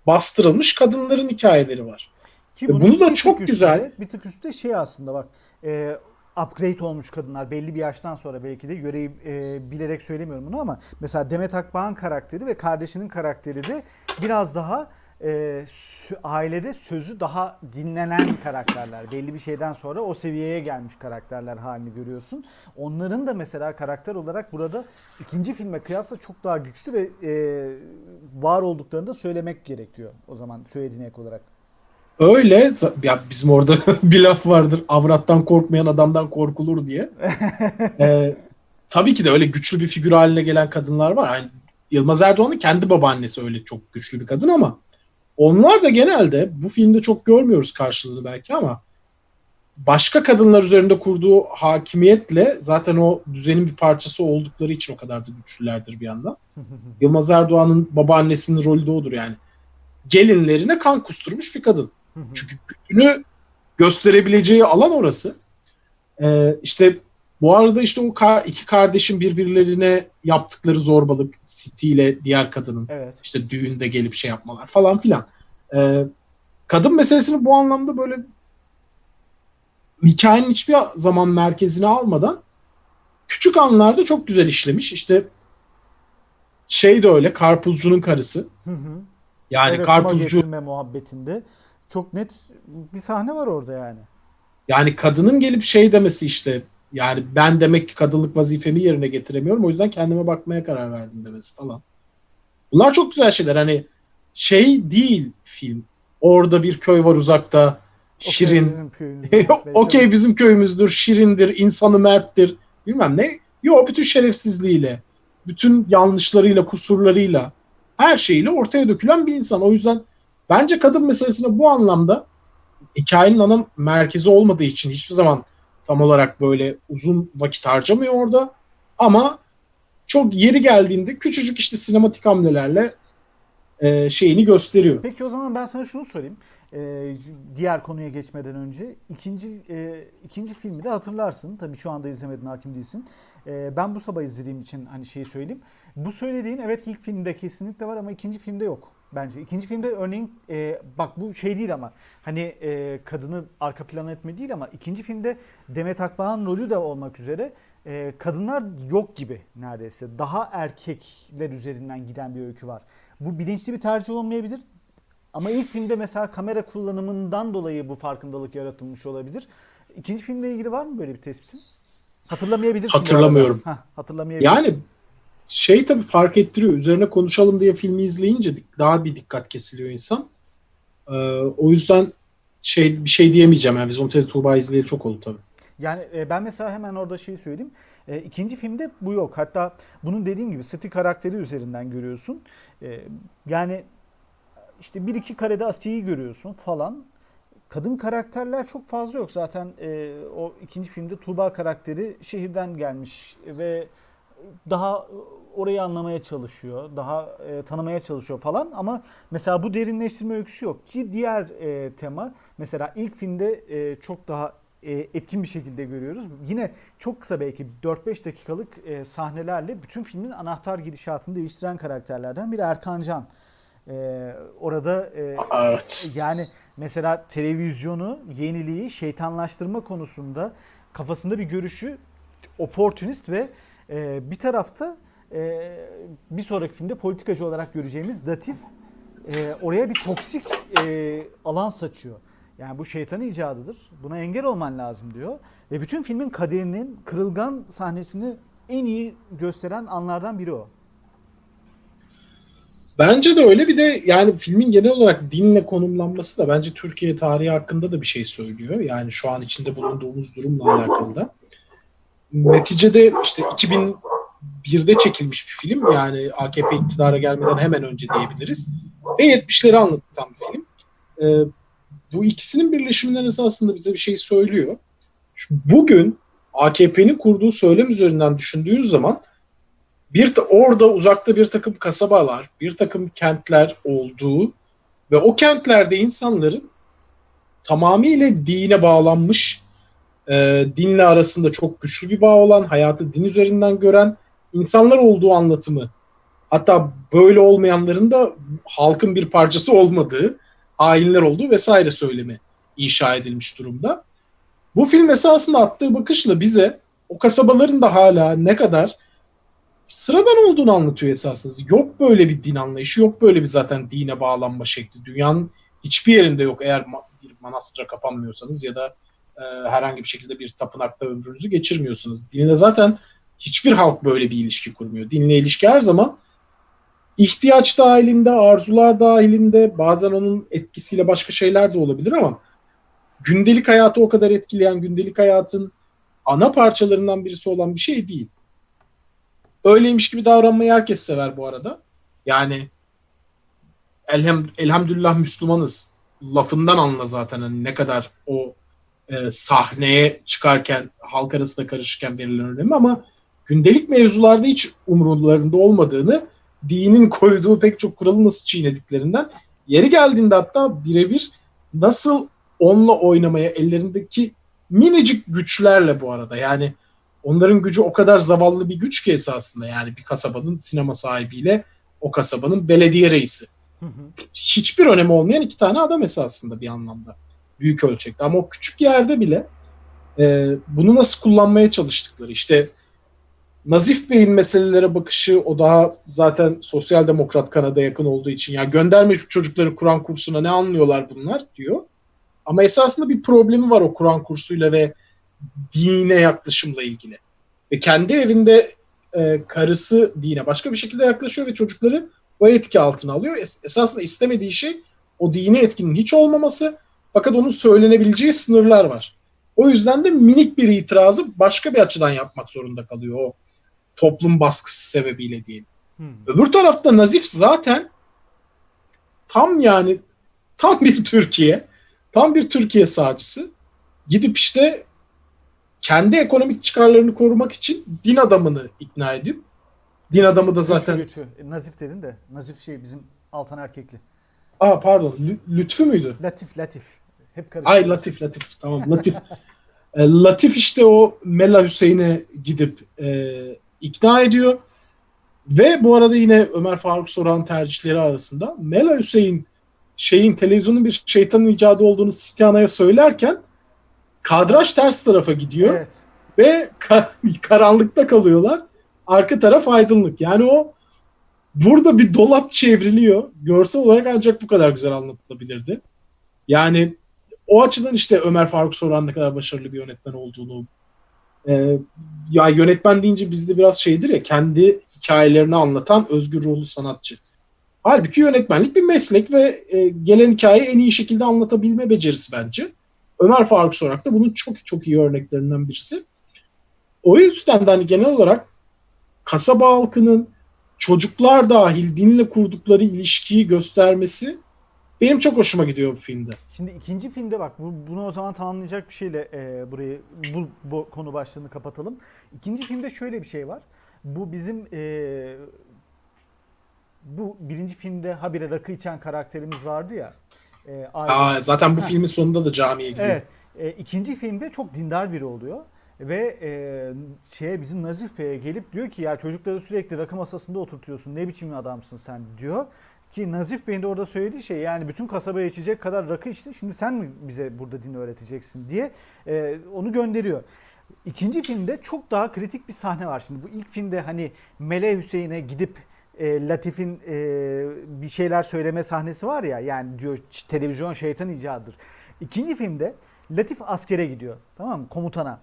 bastırılmış kadınların hikayeleri var. Ki E bunun bunu da çok üstünde- güzel. Bir tık üstte şey aslında bak. E, upgrade olmuş kadınlar belli bir yaştan sonra belki de yöreyi e, bilerek söylemiyorum bunu ama mesela Demet Akbağ'ın karakteri ve kardeşinin karakteri de biraz daha e, ailede sözü daha dinlenen karakterler. Belli bir şeyden sonra o seviyeye gelmiş karakterler halini görüyorsun. Onların da mesela karakter olarak burada ikinci filme kıyasla çok daha güçlü ve e, var olduklarını da söylemek gerekiyor o zaman söylediğine ek olarak. Öyle ya bizim orada bir laf vardır. Avrattan korkmayan adamdan korkulur diye. Ee, tabii ki de öyle güçlü bir figür haline gelen kadınlar var. Yani Yılmaz Erdoğan'ın kendi babaannesi öyle çok güçlü bir kadın ama onlar da genelde bu filmde çok görmüyoruz karşılığını belki ama başka kadınlar üzerinde kurduğu hakimiyetle zaten o düzenin bir parçası oldukları için o kadar da güçlülerdir bir yandan. Yılmaz Erdoğan'ın babaannesinin rolü de odur yani. Gelinlerine kan kusturmuş bir kadın. Çünkü gücünü gösterebileceği alan orası. Ee, işte bu arada işte o iki kardeşin birbirlerine yaptıkları zorbalık City ile diğer kadının Evet. işte düğünde gelip şey yapmalar falan filan. Ee, kadın meselesini bu anlamda böyle hikayenin hiçbir zaman merkezine almadan küçük anlarda çok güzel işlemiş. İşte şey de öyle karpuzcunun karısı. Hı hı. Yani Evet, karpuzcu muhabbetinde çok net bir sahne var orada yani. Yani kadının gelip şey demesi işte yani ben demek ki kadınlık vazifemi yerine getiremiyorum o yüzden kendime bakmaya karar verdim demesi falan. Bunlar çok güzel şeyler hani şey değil film. Orada bir köy var uzakta şirin. Okey bizim köyümüzdür, şirindir, insanı merttir bilmem ne. Yok bütün şerefsizliğiyle, bütün yanlışlarıyla, kusurlarıyla, her şeyiyle ortaya dökülen bir insan. O yüzden bence kadın meselesine bu anlamda hikayenin ana merkezi olmadığı için hiçbir zaman tam olarak böyle uzun vakit harcamıyor orada. Ama çok yeri geldiğinde küçücük işte sinematik hamlelerle e, şeyini gösteriyor. Peki o zaman ben sana şunu sorayım. Ee, diğer konuya geçmeden önce ikinci e, ikinci filmi de hatırlarsın. Tabii şu anda izlemedin, hakim değilsin. Ee, ben bu sabah izlediğim için hani şeyi söyleyeyim. Bu söylediğin evet ilk filmde kesinlikle var ama ikinci filmde yok bence. İkinci filmde örneğin e, bak bu şey değil ama hani e, kadını arka plana etme değil ama ikinci filmde Demet Akbağ'ın rolü de olmak üzere e, kadınlar yok gibi neredeyse. Daha erkekler üzerinden giden bir öykü var. Bu bilinçli bir tercih olmayabilir. Ama ilk filmde mesela kamera kullanımından dolayı bu farkındalık yaratılmış olabilir. İkinci filmle ilgili var mı böyle bir tespitin? Hatırlamayabilirsin. Hatırlamıyorum. Hah, hatırlamayabilirsin. Yani şey tabii fark ettiriyor. Üzerine konuşalım diye filmi izleyince daha bir dikkat kesiliyor insan. Ee, o yüzden şey bir şey diyemeyeceğim. Yani Vizontele Tuğba izleyeli çok oldu tabii. Yani e, ben mesela hemen orada şeyi söyleyeyim. E, ikinci filmde bu yok. Hatta bunun dediğim gibi Steve karakteri üzerinden görüyorsun. E, yani işte bir iki karede Asiye'yi görüyorsun falan. Kadın karakterler çok fazla yok. Zaten e, o ikinci filmde Tuğba karakteri şehirden gelmiş ve daha orayı anlamaya çalışıyor, daha e, tanımaya çalışıyor falan. Ama mesela bu derinleştirme öyküsü yok ki diğer e, tema mesela ilk filmde e, çok daha e, etkin bir şekilde görüyoruz. Yine çok kısa belki 4-5 dakikalık e, sahnelerle bütün filmin anahtar gidişatını değiştiren karakterlerden biri Erkan Can. E, orada e, Evet. yani mesela televizyonu, yeniliği, şeytanlaştırma konusunda kafasında bir görüşü oportunist ve e, bir tarafta e, bir sonraki filmde politikacı olarak göreceğimiz Latif e, oraya bir toksik e, alan saçıyor. Yani bu şeytanın icadıdır. Buna engel olman lazım diyor. Ve bütün filmin kaderinin kırılgan sahnesini en iyi gösteren anlardan biri o. Bence de öyle bir de yani filmin genel olarak dinle konumlanması da bence Türkiye tarihi hakkında da bir şey söylüyor. Yani şu an içinde bulunduğumuz durumla alakalı da. Neticede işte 2001'de çekilmiş bir film yani AKP iktidara gelmeden hemen önce diyebiliriz. Ve 70'leri anlatan bir film. Ee, bu ikisinin birleşiminden esasında bize bir şey söylüyor. Şu- Bugün AKP'nin kurduğu söylem üzerinden düşündüğünüz zaman bir orada uzakta bir takım kasabalar, bir takım kentler olduğu ve o kentlerde insanların tamamıyla dine bağlanmış, e, dinle arasında çok güçlü bir bağ olan, hayatı din üzerinden gören insanlar olduğu anlatımı, hatta böyle olmayanların da halkın bir parçası olmadığı, hainler olduğu vesaire söylemi inşa edilmiş durumda. Bu film esasında attığı bakışla bize o kasabaların da hala ne kadar sıradan olduğunu anlatıyor esasında. Yok böyle bir din anlayışı, yok böyle bir zaten dine bağlanma şekli. Dünyanın hiçbir yerinde yok eğer bir manastıra kapanmıyorsanız ya da e, herhangi bir şekilde bir tapınakta ömrünüzü geçirmiyorsanız. Dinle zaten hiçbir halk böyle bir ilişki kurmuyor. Dinle ilişki her zaman ihtiyaç dahilinde, arzular dahilinde, bazen onun etkisiyle başka şeyler de olabilir ama gündelik hayatı o kadar etkileyen, gündelik hayatın ana parçalarından birisi olan bir şey değil öyleymiş gibi davranmayı herkes sever bu arada. Yani elhem, elhamdülillah Müslümanız lafından anla zaten hani ne kadar o e, sahneye çıkarken halk arasında karışırken verilen önemi ama gündelik mevzularda hiç umurlarında olmadığını dinin koyduğu pek çok kuralı nasıl çiğnediklerinden yeri geldiğinde hatta birebir nasıl onunla oynamaya ellerindeki minicik güçlerle bu arada yani onların gücü o kadar zavallı bir güç ki esasında yani bir kasabanın sinema sahibiyle o kasabanın belediye reisi. Hı hı. Hiçbir önemi olmayan iki tane adam esasında bir anlamda. Büyük ölçekte. Ama o küçük yerde bile e, bunu nasıl kullanmaya çalıştıkları işte Nazif Bey'in meselelere bakışı o daha zaten sosyal demokrat kanada yakın olduğu için ya gönderme şu çocukları Kur'an kursuna ne anlıyorlar bunlar diyor. Ama esasında bir problemi var o Kur'an kursuyla ve dine yaklaşımla ilgili. Ve kendi evinde e, karısı dine başka bir şekilde yaklaşıyor ve çocukları o etki altına alıyor. Es- esasında istemediği şey o dini etkinin hiç olmaması fakat onun söylenebileceği sınırlar var. O yüzden de minik bir itirazı başka bir açıdan yapmak zorunda kalıyor o toplum baskısı sebebiyle diyelim. Hı. Öbür tarafta Nazif zaten tam yani tam bir Türkiye, tam bir Türkiye sağcısı. Gidip işte kendi ekonomik çıkarlarını korumak için din adamını ikna edip din adamı da zaten Lütfü, lütfü. E, Nazif dedin de. Nazif şey bizim Altan Erkekli. aa pardon Lü- Lütfü müydü? Latif, Latif. Hep karıştı. Ay Latif Latif tamam Latif. E, Latif işte o Mela Hüseyin'e gidip e, ikna ediyor. Ve bu arada yine Ömer Faruk Soran tercihleri arasında Mela Hüseyin şeyin televizyonun bir şeytanın icadı olduğunu Sityana'ya söylerken kadraj ters tarafa gidiyor Evet. ve ka- karanlıkta kalıyorlar. Arka taraf aydınlık. Yani o burada bir dolap çevriliyor. Görsel olarak ancak bu kadar güzel anlatılabilirdi. Yani o açıdan işte Ömer Faruk Soran ne kadar başarılı bir yönetmen olduğunu e, ya yönetmen deyince bizde biraz şeydir ya kendi hikayelerini anlatan özgür ruhlu sanatçı. Halbuki yönetmenlik bir meslek ve e, gelen hikayeyi en iyi şekilde anlatabilme becerisi bence. Ömer Faruk Sorak da bunun çok çok iyi örneklerinden birisi. O yüzden de hani genel olarak kasaba halkının çocuklar dahil dinle kurdukları ilişkiyi göstermesi benim çok hoşuma gidiyor bu filmde. Şimdi ikinci filmde bak bu, bunu o zaman tamamlayacak bir şeyle e, burayı bu, bu konu başlığını kapatalım. İkinci filmde şöyle bir şey var. Bu bizim e, bu birinci filmde habire rakı içen karakterimiz vardı ya. E. Aa, zaten bu filmin sonunda da camiye gidiyor. Evet. E, ikinci filmde çok dindar biri oluyor. Ve e, şeye bizim Nazif Bey'e gelip diyor ki ya çocukları sürekli rakı masasında oturtuyorsun. Ne biçim bir adamsın sen diyor. Ki Nazif Bey'in de orada söylediği şey yani bütün kasabaya içecek kadar rakı içtin. Şimdi sen mi bize burada din öğreteceksin diye e, onu gönderiyor. İkinci filmde çok daha kritik bir sahne var. Şimdi bu ilk filmde hani Mele Hüseyin'e gidip e, Latif'in e, bir şeyler söyleme sahnesi var ya yani diyor "Ç- televizyon şeytan icadıdır. İkinci filmde Latif askere gidiyor tamam mı komutana.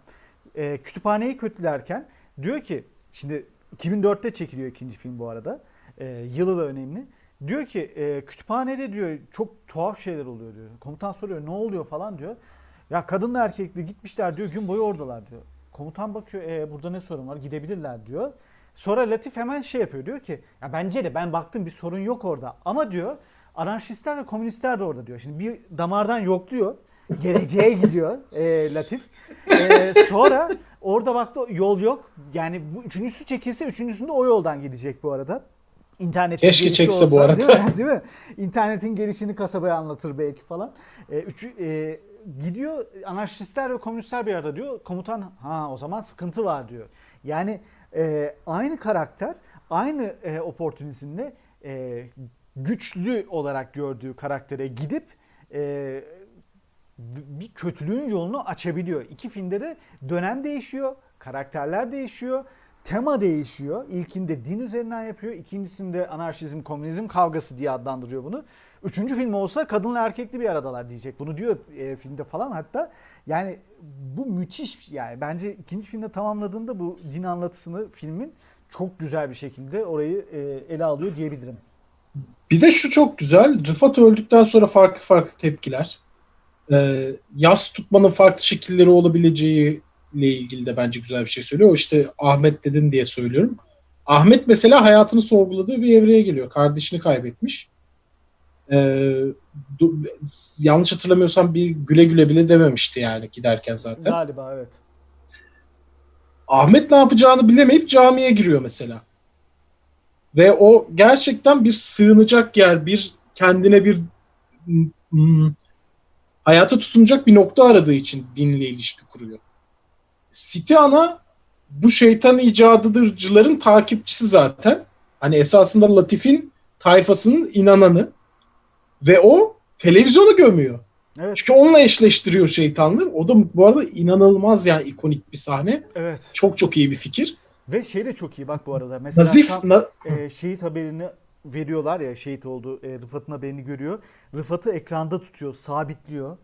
E, kütüphaneyi kötülerken diyor ki şimdi 2004'te çekiliyor ikinci film bu arada. E, yılı da önemli. Diyor ki e, kütüphanede diyor çok tuhaf şeyler oluyor diyor. Komutan soruyor ne oluyor falan diyor. Ya kadınla erkekli gitmişler diyor gün boyu oradalar diyor. Komutan bakıyor e, burada ne sorun var gidebilirler diyor. Sonra Latif hemen şey yapıyor diyor ki ya bence de ben baktım bir sorun yok orada ama diyor anarşistler ve komünistler de orada diyor. Şimdi bir damardan yok diyor. Geleceğe gidiyor e, Latif. E, sonra orada baktı yol yok. Yani bu üçüncüsü çekilse üçüncüsünde o yoldan gidecek bu arada. İnternetin Keşke çekse bu arada. Değil mi? değil mi? İnternetin gelişini kasabaya anlatır belki falan. E, üçü, e, gidiyor anarşistler ve komünistler bir arada diyor. Komutan ha o zaman sıkıntı var diyor. Yani e, aynı karakter aynı e, opportunizmle e, güçlü olarak gördüğü karaktere gidip e, bir kötülüğün yolunu açabiliyor. İki filmde de dönem değişiyor, karakterler değişiyor, tema değişiyor. İlkinde din üzerinden yapıyor, ikincisinde anarşizm, komünizm kavgası diye adlandırıyor bunu. Üçüncü film olsa kadınla erkekli bir aradalar diyecek. Bunu diyor e, filmde falan hatta. Yani bu müthiş yani bence ikinci filmde tamamladığında bu din anlatısını filmin çok güzel bir şekilde orayı e, ele alıyor diyebilirim. Bir de şu çok güzel. Rıfat öldükten sonra farklı farklı tepkiler. Ee, yas tutmanın farklı şekilleri olabileceği ile ilgili de bence güzel bir şey söylüyor. O işte Ahmet dedin diye söylüyorum. Ahmet mesela hayatını sorguladığı bir evreye geliyor. Kardeşini kaybetmiş. Ee, yanlış hatırlamıyorsam bir güle güle bile dememişti yani giderken zaten. Galiba evet. Ahmet ne yapacağını bilemeyip camiye giriyor mesela. Ve o gerçekten bir sığınacak yer, bir kendine bir hmm, hayata tutunacak bir nokta aradığı için dinle ilişki kuruyor. City Ana bu şeytan icadıdırcıların takipçisi zaten. Hani esasında Latif'in tayfasının inananı. Ve o televizyonu gömüyor. Evet. Çünkü onunla eşleştiriyor şeytanlığı. O da bu arada inanılmaz yani ikonik bir sahne. Evet. Çok çok iyi bir fikir. Ve şey de çok iyi bak bu arada. Mesela Nazif tam, na- e, şehit haberini veriyorlar ya şehit oldu. E, Rıfat'ın haberini görüyor. Rıfat'ı ekranda tutuyor, sabitliyor.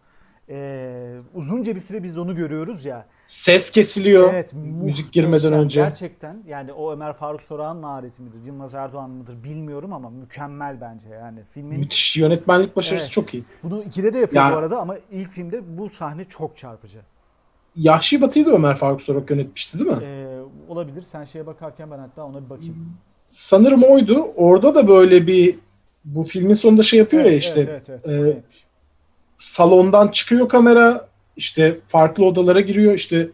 E, uzunca bir süre biz onu görüyoruz ya. ses kesiliyor. Evet, müzik girmeden önce. Gerçekten yani o Ömer Faruk Sorak'ın mahareti midir, Yılmaz Erdoğan mıdır bilmiyorum ama mükemmel bence yani. Filmin Müthiş yönetmenlik başarısı Evet. çok iyi. bunu ikide de yapıyor Ya- bu arada ama ilk filmde bu sahne çok çarpıcı. Yahşi Batı'yı da Ömer Faruk Sorak yönetmişti değil mi? E, olabilir. Sen şeye bakarken ben hatta ona bir bakayım. Sanırım oydu. Orada da böyle bir bu filmin sonunda şey yapıyor ya Evet, işte evet, evet, evet. e. salondan çıkıyor kamera işte farklı odalara giriyor işte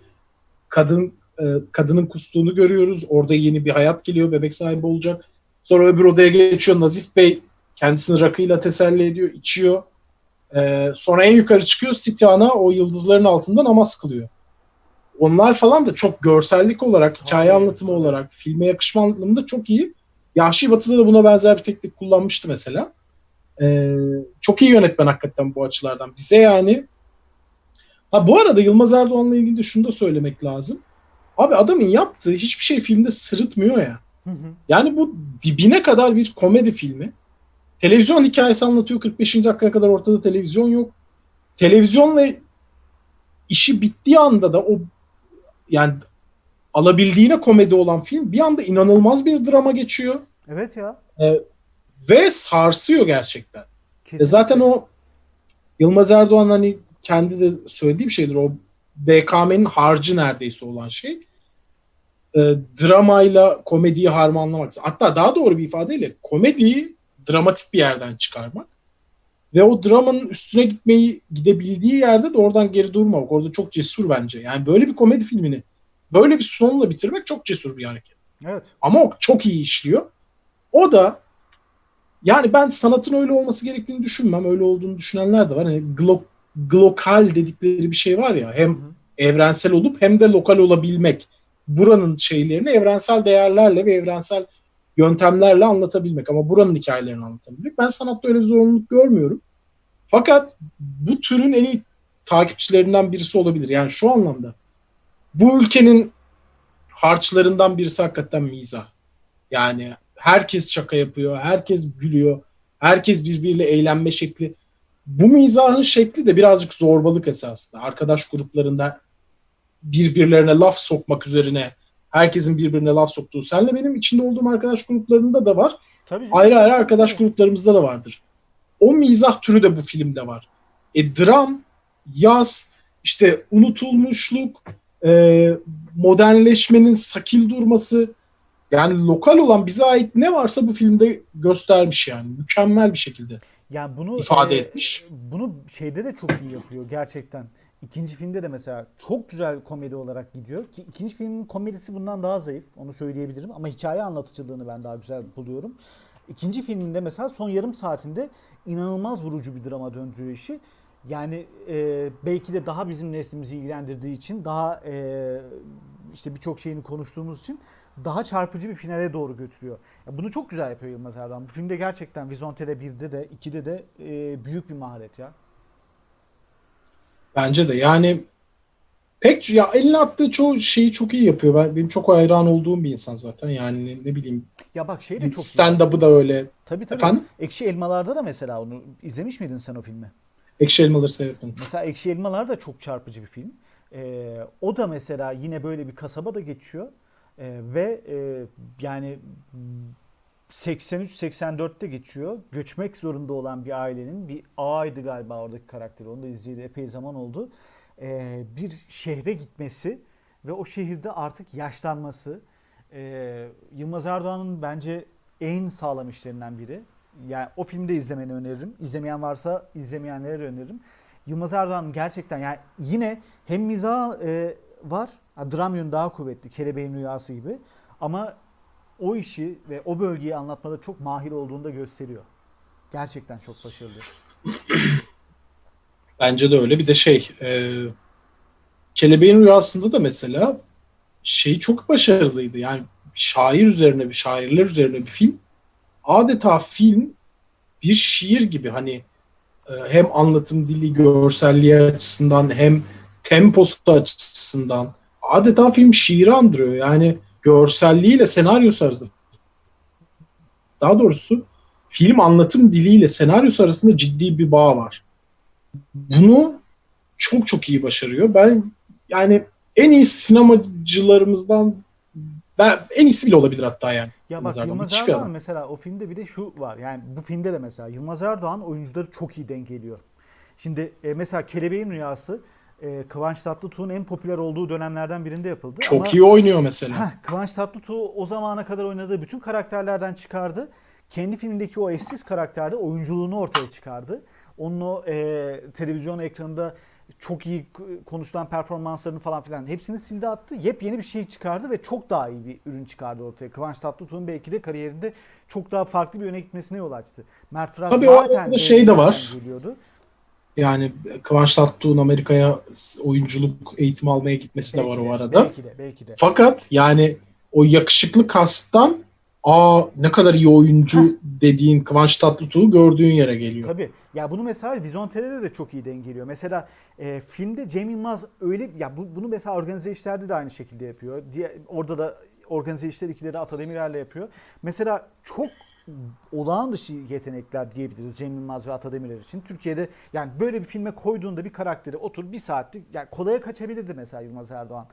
kadın e, kadının kustuğunu görüyoruz. Orada yeni bir hayat geliyor. Bebek sahibi olacak. Sonra öbür odaya geçiyor. Nazif Bey kendisini rakıyla teselli ediyor. içiyor. E, sonra en yukarı çıkıyor. City Ana o yıldızların altında namaz kılıyor. Onlar falan da çok görsellik olarak, hikaye anlatımı olarak, filme yakışma anlamında çok iyi. Yahşi Batı'da da buna benzer bir teknik kullanmıştı mesela. E, çok iyi yönetmen hakikaten bu açılardan. Bize yani Ha bu arada Yılmaz Erdoğan'la ilgili de şunu da söylemek lazım. Abi adamın yaptığı hiçbir şey filmde sırıtmıyor ya. Hı hı. Yani bu dibine kadar bir komedi filmi. Televizyon hikayesi anlatıyor. 45. dakikaya kadar ortada televizyon yok. Televizyonla işi bittiği anda da o yani alabildiğine komedi olan film bir anda inanılmaz bir drama geçiyor. Evet ya. Ve sarsıyor gerçekten. E zaten o Yılmaz Erdoğan hani kendi de söylediği bir şeydir. O BKM'nin harcı neredeyse olan şey. E, dramayla komediyi harmanlamak. Hatta daha doğru bir ifadeyle komediyi dramatik bir yerden çıkarmak. Ve o dramanın üstüne gitmeyi gidebildiği yerde de oradan geri durmamak. Orada çok cesur bence. Yani böyle bir komedi filmini böyle bir sonla bitirmek çok cesur bir hareket. Evet. Ama o çok iyi işliyor. O da yani ben sanatın öyle olması gerektiğini düşünmem. Öyle olduğunu düşünenler de var. Hani glo, glokal dedikleri bir şey var ya. Hem evrensel olup hem de lokal olabilmek. Buranın şeylerini evrensel değerlerle ve evrensel yöntemlerle anlatabilmek. Ama buranın hikayelerini anlatabilmek. Ben sanatta öyle bir zorunluluk görmüyorum. Fakat bu türün en iyi takipçilerinden birisi olabilir. Yani şu anlamda. Bu ülkenin harçlarından birisi hakikaten mizah. Yani herkes şaka yapıyor, herkes gülüyor, herkes birbiriyle eğlenme şekli. Bu mizahın şekli de birazcık zorbalık esasında. Arkadaş gruplarında birbirlerine laf sokmak üzerine herkesin birbirine laf soktuğu. Senle benim içinde olduğum arkadaş gruplarında da var. Tabii. Ayrı ayrı arkadaş gruplarımızda da vardır. O mizah türü de bu filmde var. E dram, yaz, işte unutulmuşluk, e, modernleşmenin sakil durması yani lokal olan bize ait ne varsa bu filmde göstermiş yani. Mükemmel bir şekilde. Yani bunu ifade e, etmiş. Bunu şeyde de çok iyi yapıyor gerçekten. İkinci filmde de mesela çok güzel komedi olarak gidiyor ki ikinci filmin komedisi bundan daha zayıf onu söyleyebilirim ama hikaye anlatıcılığını ben daha güzel buluyorum. İkinci filminde mesela son yarım saatinde inanılmaz vurucu bir drama döndürüyor işi. Yani e, belki de daha bizim neslimizi ilgilendirdiği için daha e, işte birçok şeyini konuştuğumuz için daha çarpıcı bir finale doğru götürüyor. Ya bunu çok güzel yapıyor Yılmaz Erdoğan. Bu filmde gerçekten Vizontele 1'de de 2'de de e, büyük bir maharet ya. Bence de yani pek ya eline attığı çoğu şeyi çok iyi yapıyor. Ben, benim çok hayran olduğum bir insan zaten. Yani ne, bileyim Ya bak şey de çok iyi. stand-up'ı da öyle. Tabii tabii. Efendim? Ekşi Elmalar'da da mesela onu izlemiş miydin sen o filmi? Ekşi elmaları seyretmedim. Mesela Ekşi Elmalar da çok çarpıcı bir film. Ee, o da mesela yine böyle bir kasabada geçiyor. Ee, ve e, yani 83-84'te geçiyor. Göçmek zorunda olan bir ailenin bir ağaydı galiba oradaki karakteri. Onu da izleyeli epey zaman oldu. Ee, bir şehre gitmesi ve o şehirde artık yaşlanması. Ee, Yılmaz Erdoğan'ın bence en sağlam işlerinden biri. Yani o filmde izlemeni öneririm. İzlemeyen varsa izlemeyenlere öneririm. Yılmaz Erdoğan gerçekten yani yine hem mizah e, var, ha, dram yönü daha kuvvetli, Kelebeğin Rüyası gibi. Ama o işi ve o bölgeyi anlatmada çok mahir olduğunu da gösteriyor. Gerçekten çok başarılı. Bence de öyle. Bir de şey e, Kelebeğin Rüyası'nda da mesela şey çok başarılıydı. Yani şair üzerine bir şairler üzerine bir film. Adeta film bir şiir gibi hani e, hem anlatım dili, görselliği açısından hem temposu açısından adeta film şiiri andırıyor. Yani görselliğiyle senaryosu arasında daha doğrusu film anlatım diliyle senaryosu arasında ciddi bir bağ var. Bunu çok çok iyi başarıyor. Ben yani en iyi sinemacılarımızdan ben en iyisi bile olabilir hatta yani. Ya Yılmaz bak Erdoğan Yılmaz bir Erdoğan adam. mesela o filmde bir de şu var. Yani bu filmde de mesela Yılmaz Erdoğan oyuncuları çok iyi dengeliyor. Şimdi e, mesela Kelebeğin Rüyası e, Kıvanç Tatlıtuğ'un en popüler olduğu dönemlerden birinde yapıldı. Çok Ama- iyi oynuyor mesela. Heh, Kıvanç Tatlıtuğ o zamana kadar oynadığı bütün karakterlerden çıkardı. Kendi filmindeki o eşsiz karakterde oyunculuğunu ortaya çıkardı. Onun o e, televizyon ekranında çok iyi konuşulan performanslarını falan filan hepsini sildi attı. Yepyeni bir şey çıkardı ve çok daha iyi bir ürün çıkardı ortaya. Kıvanç Tatlıtuğ'un belki de kariyerinde çok daha farklı bir yöne gitmesine yol açtı. Mert Fırat Tabii o zaten arada şey de var. Geliyordu. Yani Kıvanç Tatlıtuğ'un Amerika'ya oyunculuk eğitimi almaya gitmesi de var o arada. Belki de belki de. Fakat yani o yakışıklı kasttan aa ne kadar iyi oyuncu dediğin Kıvanç Tatlıtuğ'u gördüğün yere geliyor. Tabii. Ya bunu mesela Vizontele'de de çok iyi dengeliyor. Mesela e, filmde Cem Yılmaz öyle ya bu, bunu mesela organize işlerde de aynı şekilde yapıyor. Diye, orada da organize işler ikileri Ata Demirer'le yapıyor. Mesela çok olağan dışı yetenekler diyebiliriz Cem Yılmaz ve Ata Demirer için. Türkiye'de yani böyle bir filme koyduğunda bir karakteri otur bir saatlik yani kolaya kaçabilirdi mesela Yılmaz Erdoğan.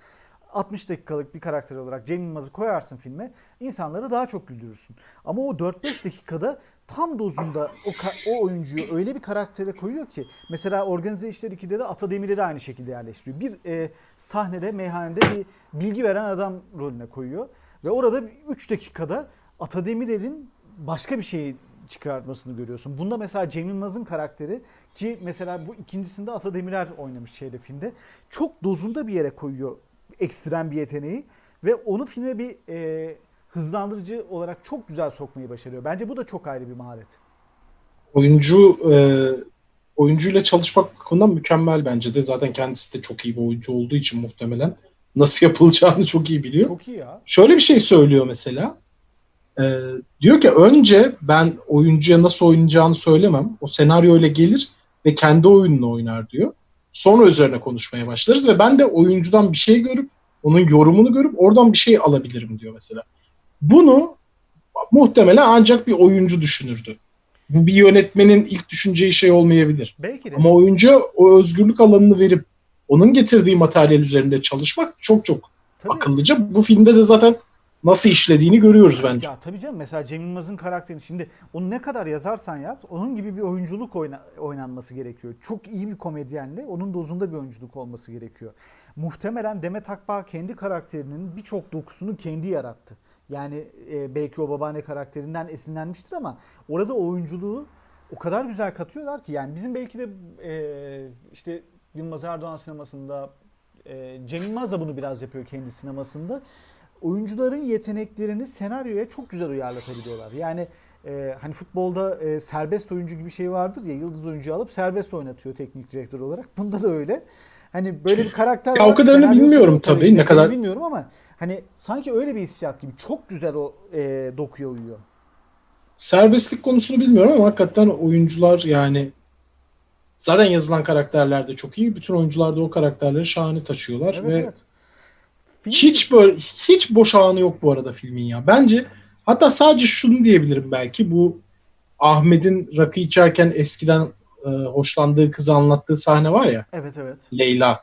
60 dakikalık bir karakter olarak Cem Yılmaz'ı koyarsın filme insanları daha çok güldürürsün. Ama o 4-5 dakikada tam dozunda o, o oyuncuyu öyle bir karaktere koyuyor ki mesela Organize İşler 2'de de Ata aynı şekilde yerleştiriyor. Bir e, sahnede meyhanede bir bilgi veren adam rolüne koyuyor ve orada 3 dakikada Ata Demirer'in başka bir şeyi çıkartmasını görüyorsun. Bunda mesela Cem Yılmaz'ın karakteri ki mesela bu ikincisinde Ata Demirer oynamış şeyde filmde. Çok dozunda bir yere koyuyor ekstrem bir yeteneği ve onu filme bir e, hızlandırıcı olarak çok güzel sokmayı başarıyor. Bence bu da çok ayrı bir maharet. Oyuncu e, oyuncuyla çalışmak bakımından mükemmel bence de. Zaten kendisi de çok iyi bir oyuncu olduğu için muhtemelen nasıl yapılacağını çok iyi biliyor. Çok iyi ya. Şöyle bir şey söylüyor mesela. Ee, diyor ki önce ben oyuncuya nasıl oynayacağını söylemem. O senaryo ile gelir ve kendi oyununu oynar diyor. Sonra üzerine konuşmaya başlarız ve ben de oyuncudan bir şey görüp onun yorumunu görüp oradan bir şey alabilirim diyor mesela. Bunu muhtemelen ancak bir oyuncu düşünürdü. Bu bir yönetmenin ilk düşüneceği şey olmayabilir. Belki de. Ama oyuncuya o özgürlük alanını verip onun getirdiği materyal üzerinde çalışmak çok çok Tabii. akıllıca. Bu filmde de zaten nasıl işlediğini görüyoruz bence. Ya tabii canım mesela Cem Yılmaz'ın karakterini şimdi onu ne kadar yazarsan yaz onun gibi bir oyunculuk oyna- oynanması gerekiyor. Çok iyi bir komedyenle onun dozunda bir oyunculuk olması gerekiyor. Muhtemelen Demet Akbağ kendi karakterinin birçok dokusunu kendi yarattı. Yani e, belki o babaanne karakterinden esinlenmiştir ama orada oyunculuğu o kadar güzel katıyorlar ki yani bizim belki de e, işte Yılmaz Erdoğan sinemasında e, Cem Yılmaz da bunu biraz yapıyor kendi sinemasında oyuncuların yeteneklerini senaryoya çok güzel uyarlatabiliyorlar. Yani e, hani futbolda e, serbest oyuncu gibi bir şey vardır ya yıldız oyuncuyu alıp serbest oynatıyor teknik direktör olarak. Bunda da öyle. Hani böyle bir karakter Ya var. o kadarını bilmiyorum tabii, ne kadar- bilmiyorum ama hani sanki öyle bir hissiyat gibi çok güzel o e, dokuya uyuyor. Serbestlik konusunu bilmiyorum ama hakikaten oyuncular yani zaten yazılan karakterler de çok iyi. Bütün oyuncular da o karakterleri şahane taşıyorlar Evet ve evet. Film- hiç böyle hiç boş anı yok bu arada filmin ya. Bence hatta sadece şunu diyebilirim belki bu Ahmet'in rakı içerken eskiden e, hoşlandığı kızı anlattığı sahne var ya Evet evet. Leyla.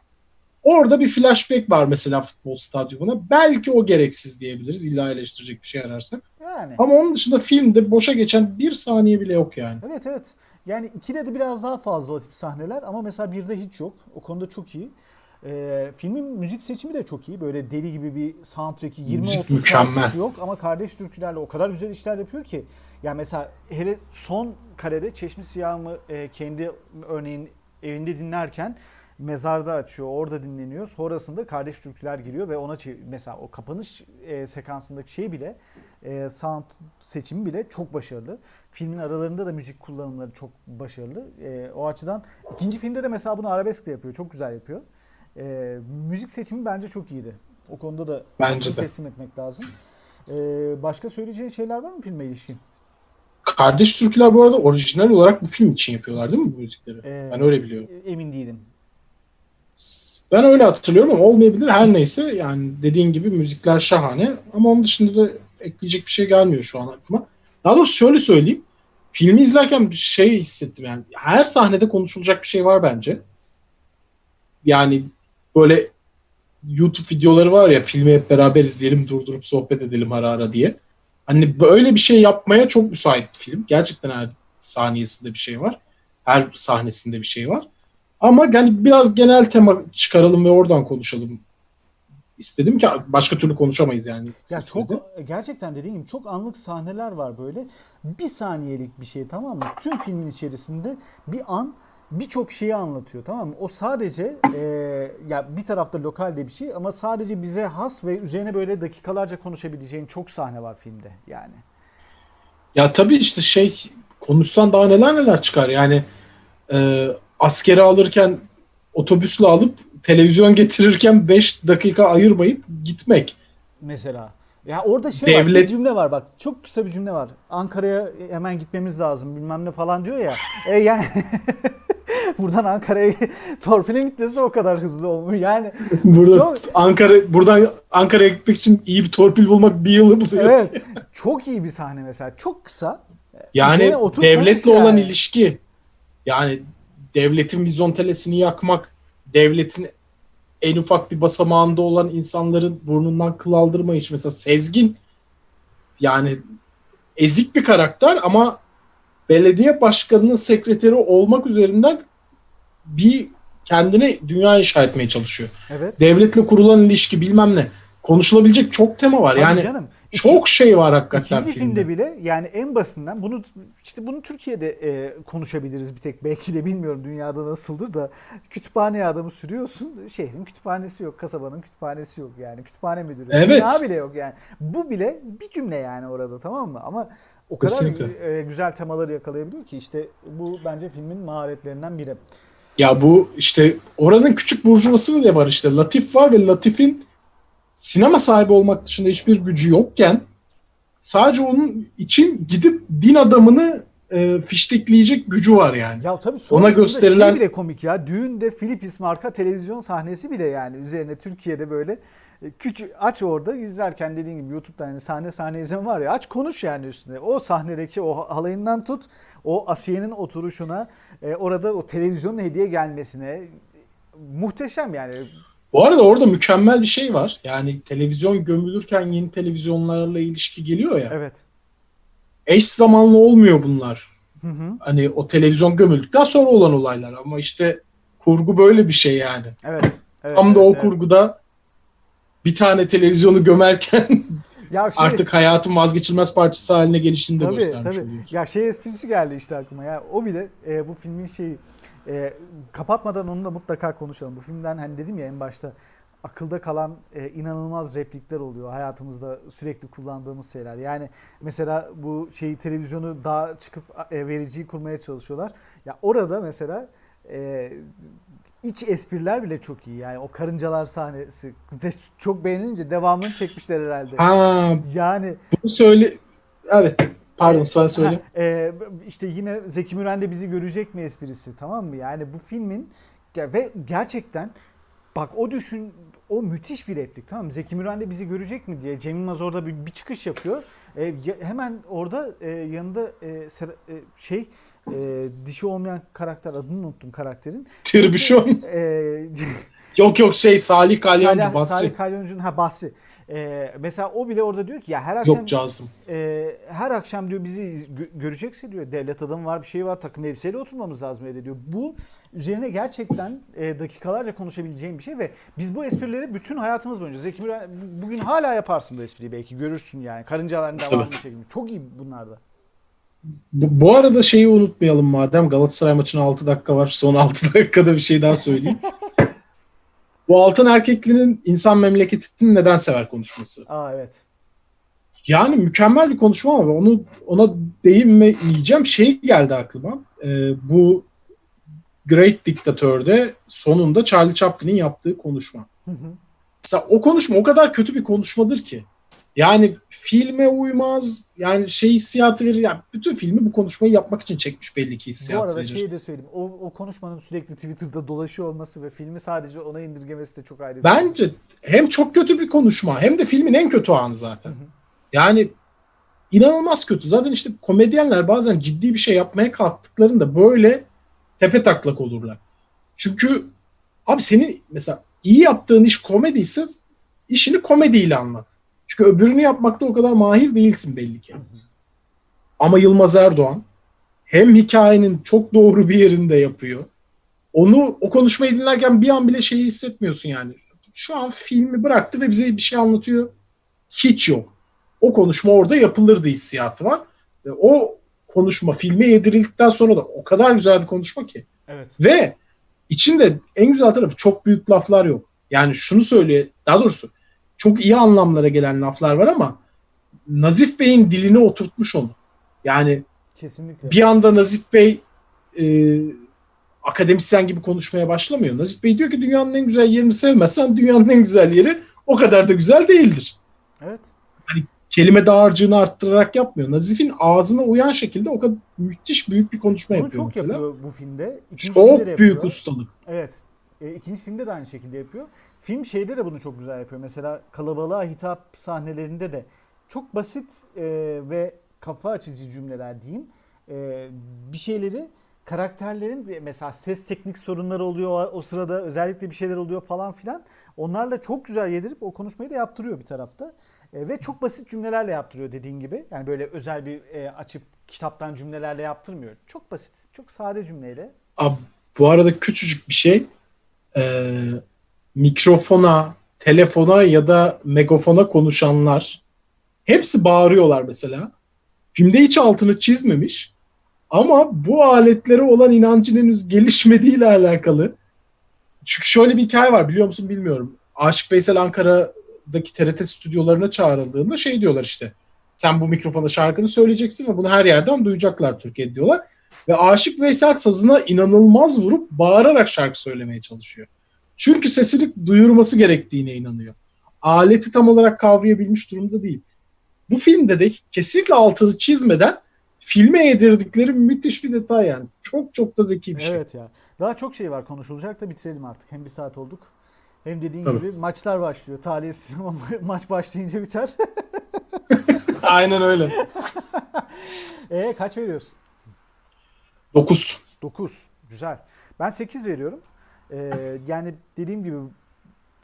Orada bir flashback var mesela futbol stadyumuna. Belki o gereksiz diyebiliriz. İlla eleştirecek bir şey ararsak. Yani. Ama onun dışında filmde boşa geçen bir saniye bile yok yani. Evet evet. Yani ikide de biraz daha fazla o tip sahneler ama mesela birde hiç yok. O konuda çok iyi. Ee, filmin müzik seçimi de çok iyi. Böyle deli gibi bir soundtrack'i 20-30 Müzik mükemmel. şarkısı yok ama kardeş türkülerle o kadar güzel işler yapıyor ki. Yani mesela hele son karede Çeşmi Siyahımı e, kendi örneğin evinde dinlerken mezarda açıyor, orada dinleniyor. Sonrasında kardeş türküler giriyor ve ona mesela o kapanış e, sekansındaki şey bile e, sound seçimi bile çok başarılı. Filmin aralarında da müzik kullanımları çok başarılı. E, o açıdan ikinci filmde de mesela bunu arabeskle yapıyor. Çok güzel yapıyor. E, müzik seçimi bence çok iyiydi. O konuda da Bence de. teslim etmek lazım. E, başka söyleyeceğin şeyler var mı filme ilişkin? Kardeş Türküler bu arada orijinal olarak bu film için yapıyorlar değil mi bu müzikleri? E, Ben öyle biliyorum. Emin değilim. Ben öyle hatırlıyorum ama olmayabilir. Her neyse yani dediğin gibi müzikler şahane ama onun dışında da ekleyecek bir şey gelmiyor şu an aklıma. Daha doğrusu şöyle söyleyeyim. Filmi izlerken bir şey hissettim yani. Her sahnede konuşulacak bir şey var bence. Yani böyle YouTube videoları var ya filmi hep beraber izleyelim durdurup sohbet edelim ara ara diye. Hani böyle bir şey yapmaya çok müsait bir film. Gerçekten her saniyesinde bir şey var. Her sahnesinde bir şey var. Ama yani biraz genel tema çıkaralım ve oradan konuşalım istedim ki başka türlü konuşamayız yani. Ya çok sürede. gerçekten dediğim gibi çok anlık sahneler var böyle. Bir saniyelik bir şey tamam mı? Tüm filmin içerisinde bir an birçok şeyi anlatıyor tamam mı? O sadece e, ya bir tarafta lokal de bir şey ama sadece bize has ve üzerine böyle dakikalarca konuşabileceğin çok sahne var filmde yani. Ya tabii işte şey konuşsan daha neler neler çıkar yani e, askeri alırken otobüsle alıp televizyon getirirken 5 dakika ayırmayıp gitmek. Mesela. Ya orada şey var, bir Devlet- cümle var bak. Çok kısa bir cümle var. Ankara'ya hemen gitmemiz lazım bilmem ne falan diyor ya. E yani buradan Ankara'ya torpilin gitmesi o kadar hızlı olmuyor. Yani Burada Çok- Ankara buradan Ankara'ya gitmek için iyi bir torpil bulmak bir yılı buluyor. evet çok iyi bir sahne mesela. Çok kısa. Yani devletle olan yani. ilişki yani devletin vizontelesini yakmak, devletin en ufak bir basamağında olan insanların burnundan kıl aldırma hiç mesela Sezgin yani ezik bir karakter ama belediye başkanının sekreteri olmak üzerinden bir kendine dünya inşa etmeye çalışıyor. Evet. Devletle kurulan ilişki bilmem ne. Konuşulabilecek çok tema var. Tabii yani canım. çok şey var hakikaten İkinci filmde. filmde bile yani en basitinden bunu işte bunu Türkiye'de e, konuşabiliriz bir tek belki de bilmiyorum dünyada nasıldır da kütüphaneye adamı sürüyorsun şehrin kütüphanesi yok kasabanın kütüphanesi yok yani kütüphane müdürü Evet. bina bile yok yani bu bile bir cümle yani orada tamam mı ama o kadar Kesinlikle. e, güzel temaları yakalayabiliyor ki işte bu bence filmin maharetlerinden biri. Ya bu işte oranın küçük burjuvası bile var işte. Latif var ve Latif'in sinema sahibi olmak dışında hiçbir gücü yokken sadece onun için gidip din adamını e, fiştekleyecek gücü var yani. Ya tabii sonrasında gösterilen- şey bile komik ya. Düğünde Philips marka televizyon sahnesi bile yani üzerine Türkiye'de böyle e, küçük aç orada izlerken dediğin gibi YouTube'da hani sahne sahne izleme var ya aç konuş yani üstüne. O sahnedeki o halayından tut o Asiye'nin oturuşuna e, orada o televizyonun hediye gelmesine muhteşem yani. Bu arada orada mükemmel bir şey var. Yani televizyon gömülürken yeni televizyonlarla ilişki geliyor ya. Evet. Eş zamanlı olmuyor bunlar. Hı hı. Hani o televizyon gömüldükten sonra olan olaylar ama işte kurgu böyle bir şey yani. Evet. evet Tam da evet, o evet. kurguda bir tane televizyonu gömerken Ya şey- artık hayatın vazgeçilmez parçası haline gelişini de Tabii göstermiş tabii. oluyorsun. Ya şey esprisi geldi işte aklıma. Ya o bile e, bu filmin şeyi e, kapatmadan onu da mutlaka konuşalım. Bu filmden hani dedim ya en başta akılda kalan e, inanılmaz replikler oluyor hayatımızda sürekli kullandığımız şeyler. Yani mesela bu şeyi televizyonu daha çıkıp e, vericiyi kurmaya çalışıyorlar. Ya orada mesela e, iç espriler bile çok iyi. Yani o karıncalar sahnesi de çok beğenilince devamını çekmişler herhalde. Ha Yani bunu söyle. Evet. Pardon sen söyle. E, işte yine Zeki Müren de bizi görecek mi esprisi tamam mı? Yani bu filmin ve gerçekten bak o düşün o müthiş bir replik tamam mı? Zeki Müren de bizi görecek mi diye Cem Yılmaz orada bir, bir çıkış yapıyor. E, ya- hemen orada e, yanında e, Sera- e, şey e, dişi olmayan karakter adını unuttum karakterin. Tribüşon. E, Yok yok şey Salih Kalyoncu Salih, Basri. Salih Kalyoncu'nun ha Basri. E, mesela o bile orada diyor ki ya her akşam Yok Cazım. e, her akşam diyor bizi gö- görecekse diyor devlet adamı var bir şey var takım elbiseyle oturmamız lazım evde diyor. Bu üzerine gerçekten e, dakikalarca konuşabileceğim bir şey ve biz bu esprileri bütün hayatımız boyunca Zeki Müren bu- bugün hala yaparsın bu espriyi belki görürsün yani karıncaların devamını çekimi. Çok iyi bunlarda. Bu, bu arada şeyi unutmayalım madem Galatasaray maçına 6 dakika var. Son 6 dakikada bir şey daha söyleyeyim. Bu altın erkeklinin insan memleketini neden sever konuşması. Aa evet. Yani mükemmel bir konuşma ama onu ona değinmeyeceğim. Şey geldi aklıma. Ee, bu Great Dictator'de sonunda Charlie Chaplin'in yaptığı konuşma. Hı hı. Mesela o konuşma o kadar kötü bir konuşmadır ki. Yani filme uymaz. Yani şey hissiyatı verir. Yani bütün filmi bu konuşmayı yapmak için çekmiş belli ki Bu hissiyat arada verir. şeyi de söyleyeyim. O, o konuşmanın sürekli Twitter'da dolaşıyor olması ve filmi sadece ona indirgemesi de çok ayrı. bir şey. Bence hem çok kötü bir konuşma hem de filmin en kötü anı zaten. Yani inanılmaz kötü. Zaten işte komedyenler bazen ciddi bir şey yapmaya kalktıklarında böyle tepe taklak olurlar. Çünkü abi senin mesela iyi yaptığın iş komediyse işini komediyle anlat. Çünkü öbürünü yapmakta o kadar mahir değilsin belli ki. Ama Yılmaz Erdoğan hem hikayenin çok doğru bir yerinde yapıyor. Onu o konuşmayı dinlerken bir an bile şeyi hissetmiyorsun yani. Şu an filmi bıraktı ve bize bir şey anlatıyor. Hiç yok. O konuşma orada yapılırdı hissiyatı var. Ve o konuşma filme yedirildikten sonra da o kadar güzel bir konuşma ki. Evet. Ve içinde en güzel tarafı çok büyük laflar yok. Yani şunu söyle, daha doğrusu çok iyi anlamlara gelen laflar var ama Nazif Bey'in diline oturtmuş onu. Yani Kesinlikle. bir anda Nazif Bey e, akademisyen gibi konuşmaya başlamıyor. Nazif Bey diyor ki dünyanın en güzel yerini sevmezsen dünyanın en güzel yeri o kadar da güzel değildir. Evet. Kelime dağarcığını arttırarak yapmıyor. Nazif'in ağzına uyan şekilde o kadar müthiş büyük bir konuşma Bunu yapıyor çok mesela. yapıyor bu filmde. İkinci filmde Çok yapıyor. büyük ustalık. Evet. E, ikinci filmde de aynı şekilde yapıyor. Film şeyde de bunu çok güzel yapıyor. Mesela kalabalığa hitap sahnelerinde de çok basit e, ve kafa açıcı cümleler diyeyim. E, bir şeyleri karakterlerin mesela ses teknik sorunları oluyor o sırada özellikle bir şeyler oluyor falan filan. Onlarla çok güzel yedirip o konuşmayı da yaptırıyor bir tarafta. E, ve çok basit cümlelerle yaptırıyor dediğin gibi. Yani böyle özel bir e, açıp kitaptan cümlelerle yaptırmıyor. Çok basit, çok sade cümleyle. Abi, bu arada küçücük bir şey. Ee, mikrofona, telefona ya da megafona konuşanlar hepsi bağırıyorlar mesela. Filmde hiç altını çizmemiş. Ama bu aletlere olan inancın henüz gelişmediğiyle alakalı. Çünkü şöyle bir hikaye var biliyor musun bilmiyorum. Aşık Veysel Ankara'daki TRT stüdyolarına çağrıldığında şey diyorlar işte. Sen bu mikrofona şarkını söyleyeceksin ve bunu her yerden duyacaklar Türkiye'de diyorlar. Ve Aşık Veysel sazına inanılmaz vurup bağırarak şarkı söylemeye çalışıyor. Çünkü sesini duyurması gerektiğine inanıyor. Aleti tam olarak kavrayabilmiş durumda değil. Bu filmde de kesinlikle altını çizmeden filme yedirdikleri müthiş bir detay yani. Çok çok da zeki bir şey. Evet ya. Daha çok şey var konuşulacak da bitirelim artık. Hem bir saat olduk. Hem dediğin Tabii. gibi maçlar başlıyor. Tarihi sinema maç başlayınca biter. Aynen öyle. e kaç veriyorsun? 9. 9. Güzel. Ben 8 veriyorum. Ee, yani dediğim gibi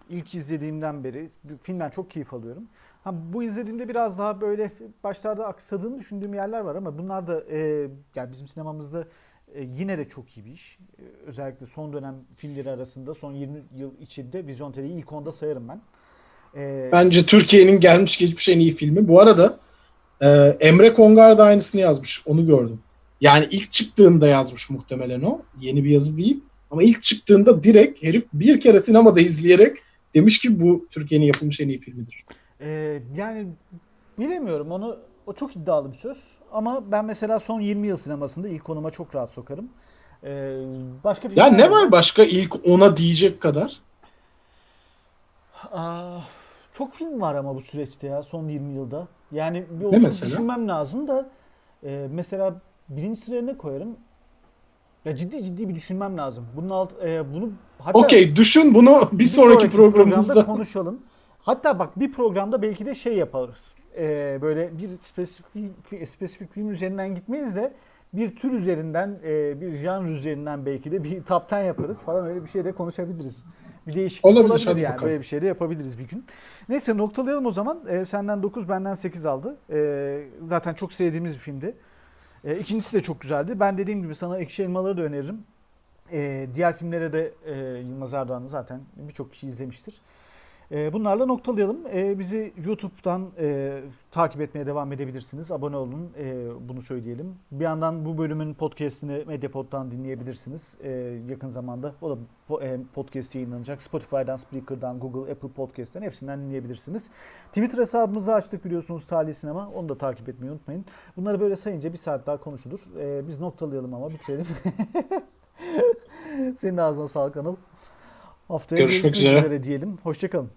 ilk izlediğimden beri filmden çok keyif alıyorum. Ha, bu izlediğimde biraz daha böyle başlarda aksadığını düşündüğüm yerler var ama bunlar da e, yani bizim sinemamızda e, yine de çok iyi bir iş. E, özellikle son dönem filmleri arasında son 20 yıl içinde Vizyon TV'yi ilk onda sayarım ben. E, Bence Türkiye'nin gelmiş geçmiş en iyi filmi. Bu arada e, Emre Kongar da aynısını yazmış. Onu gördüm. Yani ilk çıktığında yazmış muhtemelen o. Yeni bir yazı değil. Ama ilk çıktığında direkt herif bir kere sinemada izleyerek demiş ki bu Türkiye'nin yapılmış en iyi filmidir. Ee, yani bilemiyorum onu o çok iddialı bir söz ama ben mesela son 20 yıl sinemasında ilk konuma çok rahat sokarım. Ee, başka Ya ne var başka ilk ona diyecek kadar? Aa, çok film var ama bu süreçte ya son 20 yılda. Yani bir oturup mesela? düşünmem lazım da e, mesela birinci sıraya ne koyarım? Ya ciddi ciddi bir düşünmem lazım. Bunun alt, e, bunu hatta Okey düşün bunu bir, sonraki, programımızda. konuşalım. Hatta bak bir programda belki de şey yaparız. Ee, böyle bir spesifik spesifik film üzerinden gitmeyiz de bir tür üzerinden, e, bir janr üzerinden belki de bir top 10 yaparız falan öyle bir şey de konuşabiliriz. Bir değişiklik Olabilir, olabilir, yani. bakalım. Böyle bir şey de yapabiliriz bir gün. Neyse noktalayalım o zaman. Ee, senden 9, benden 8 aldı. Ee, zaten çok sevdiğimiz bir filmdi. Ee, ikincisi de çok güzeldi. Ben dediğim gibi sana Ekşi Elmaları da öneririm. Ee, diğer filmlere de e, Yılmaz Erdoğan'ı zaten birçok kişi izlemiştir. Ee, bunlarla noktalayalım. Ee, bizi YouTube'dan e, takip etmeye devam edebilirsiniz. Abone olun. e, bunu söyleyelim. Bir yandan bu bölümün podcast'ini Mediapod'dan dinleyebilirsiniz. E, yakın zamanda o da e, podcast yayınlanacak. Spotify'dan, Spreaker'dan, Google, Apple Podcast'ten hepsinden dinleyebilirsiniz. Twitter hesabımızı açtık biliyorsunuz Tali Sinema. Onu da takip etmeyi unutmayın. Bunları böyle sayınca bir saat daha konuşulur. Biz noktalayalım ama bitirelim. Senin ağzına sağlık Anıl. Haftaya Görüşmek üzere. üzere diyelim. Hoşçakalın.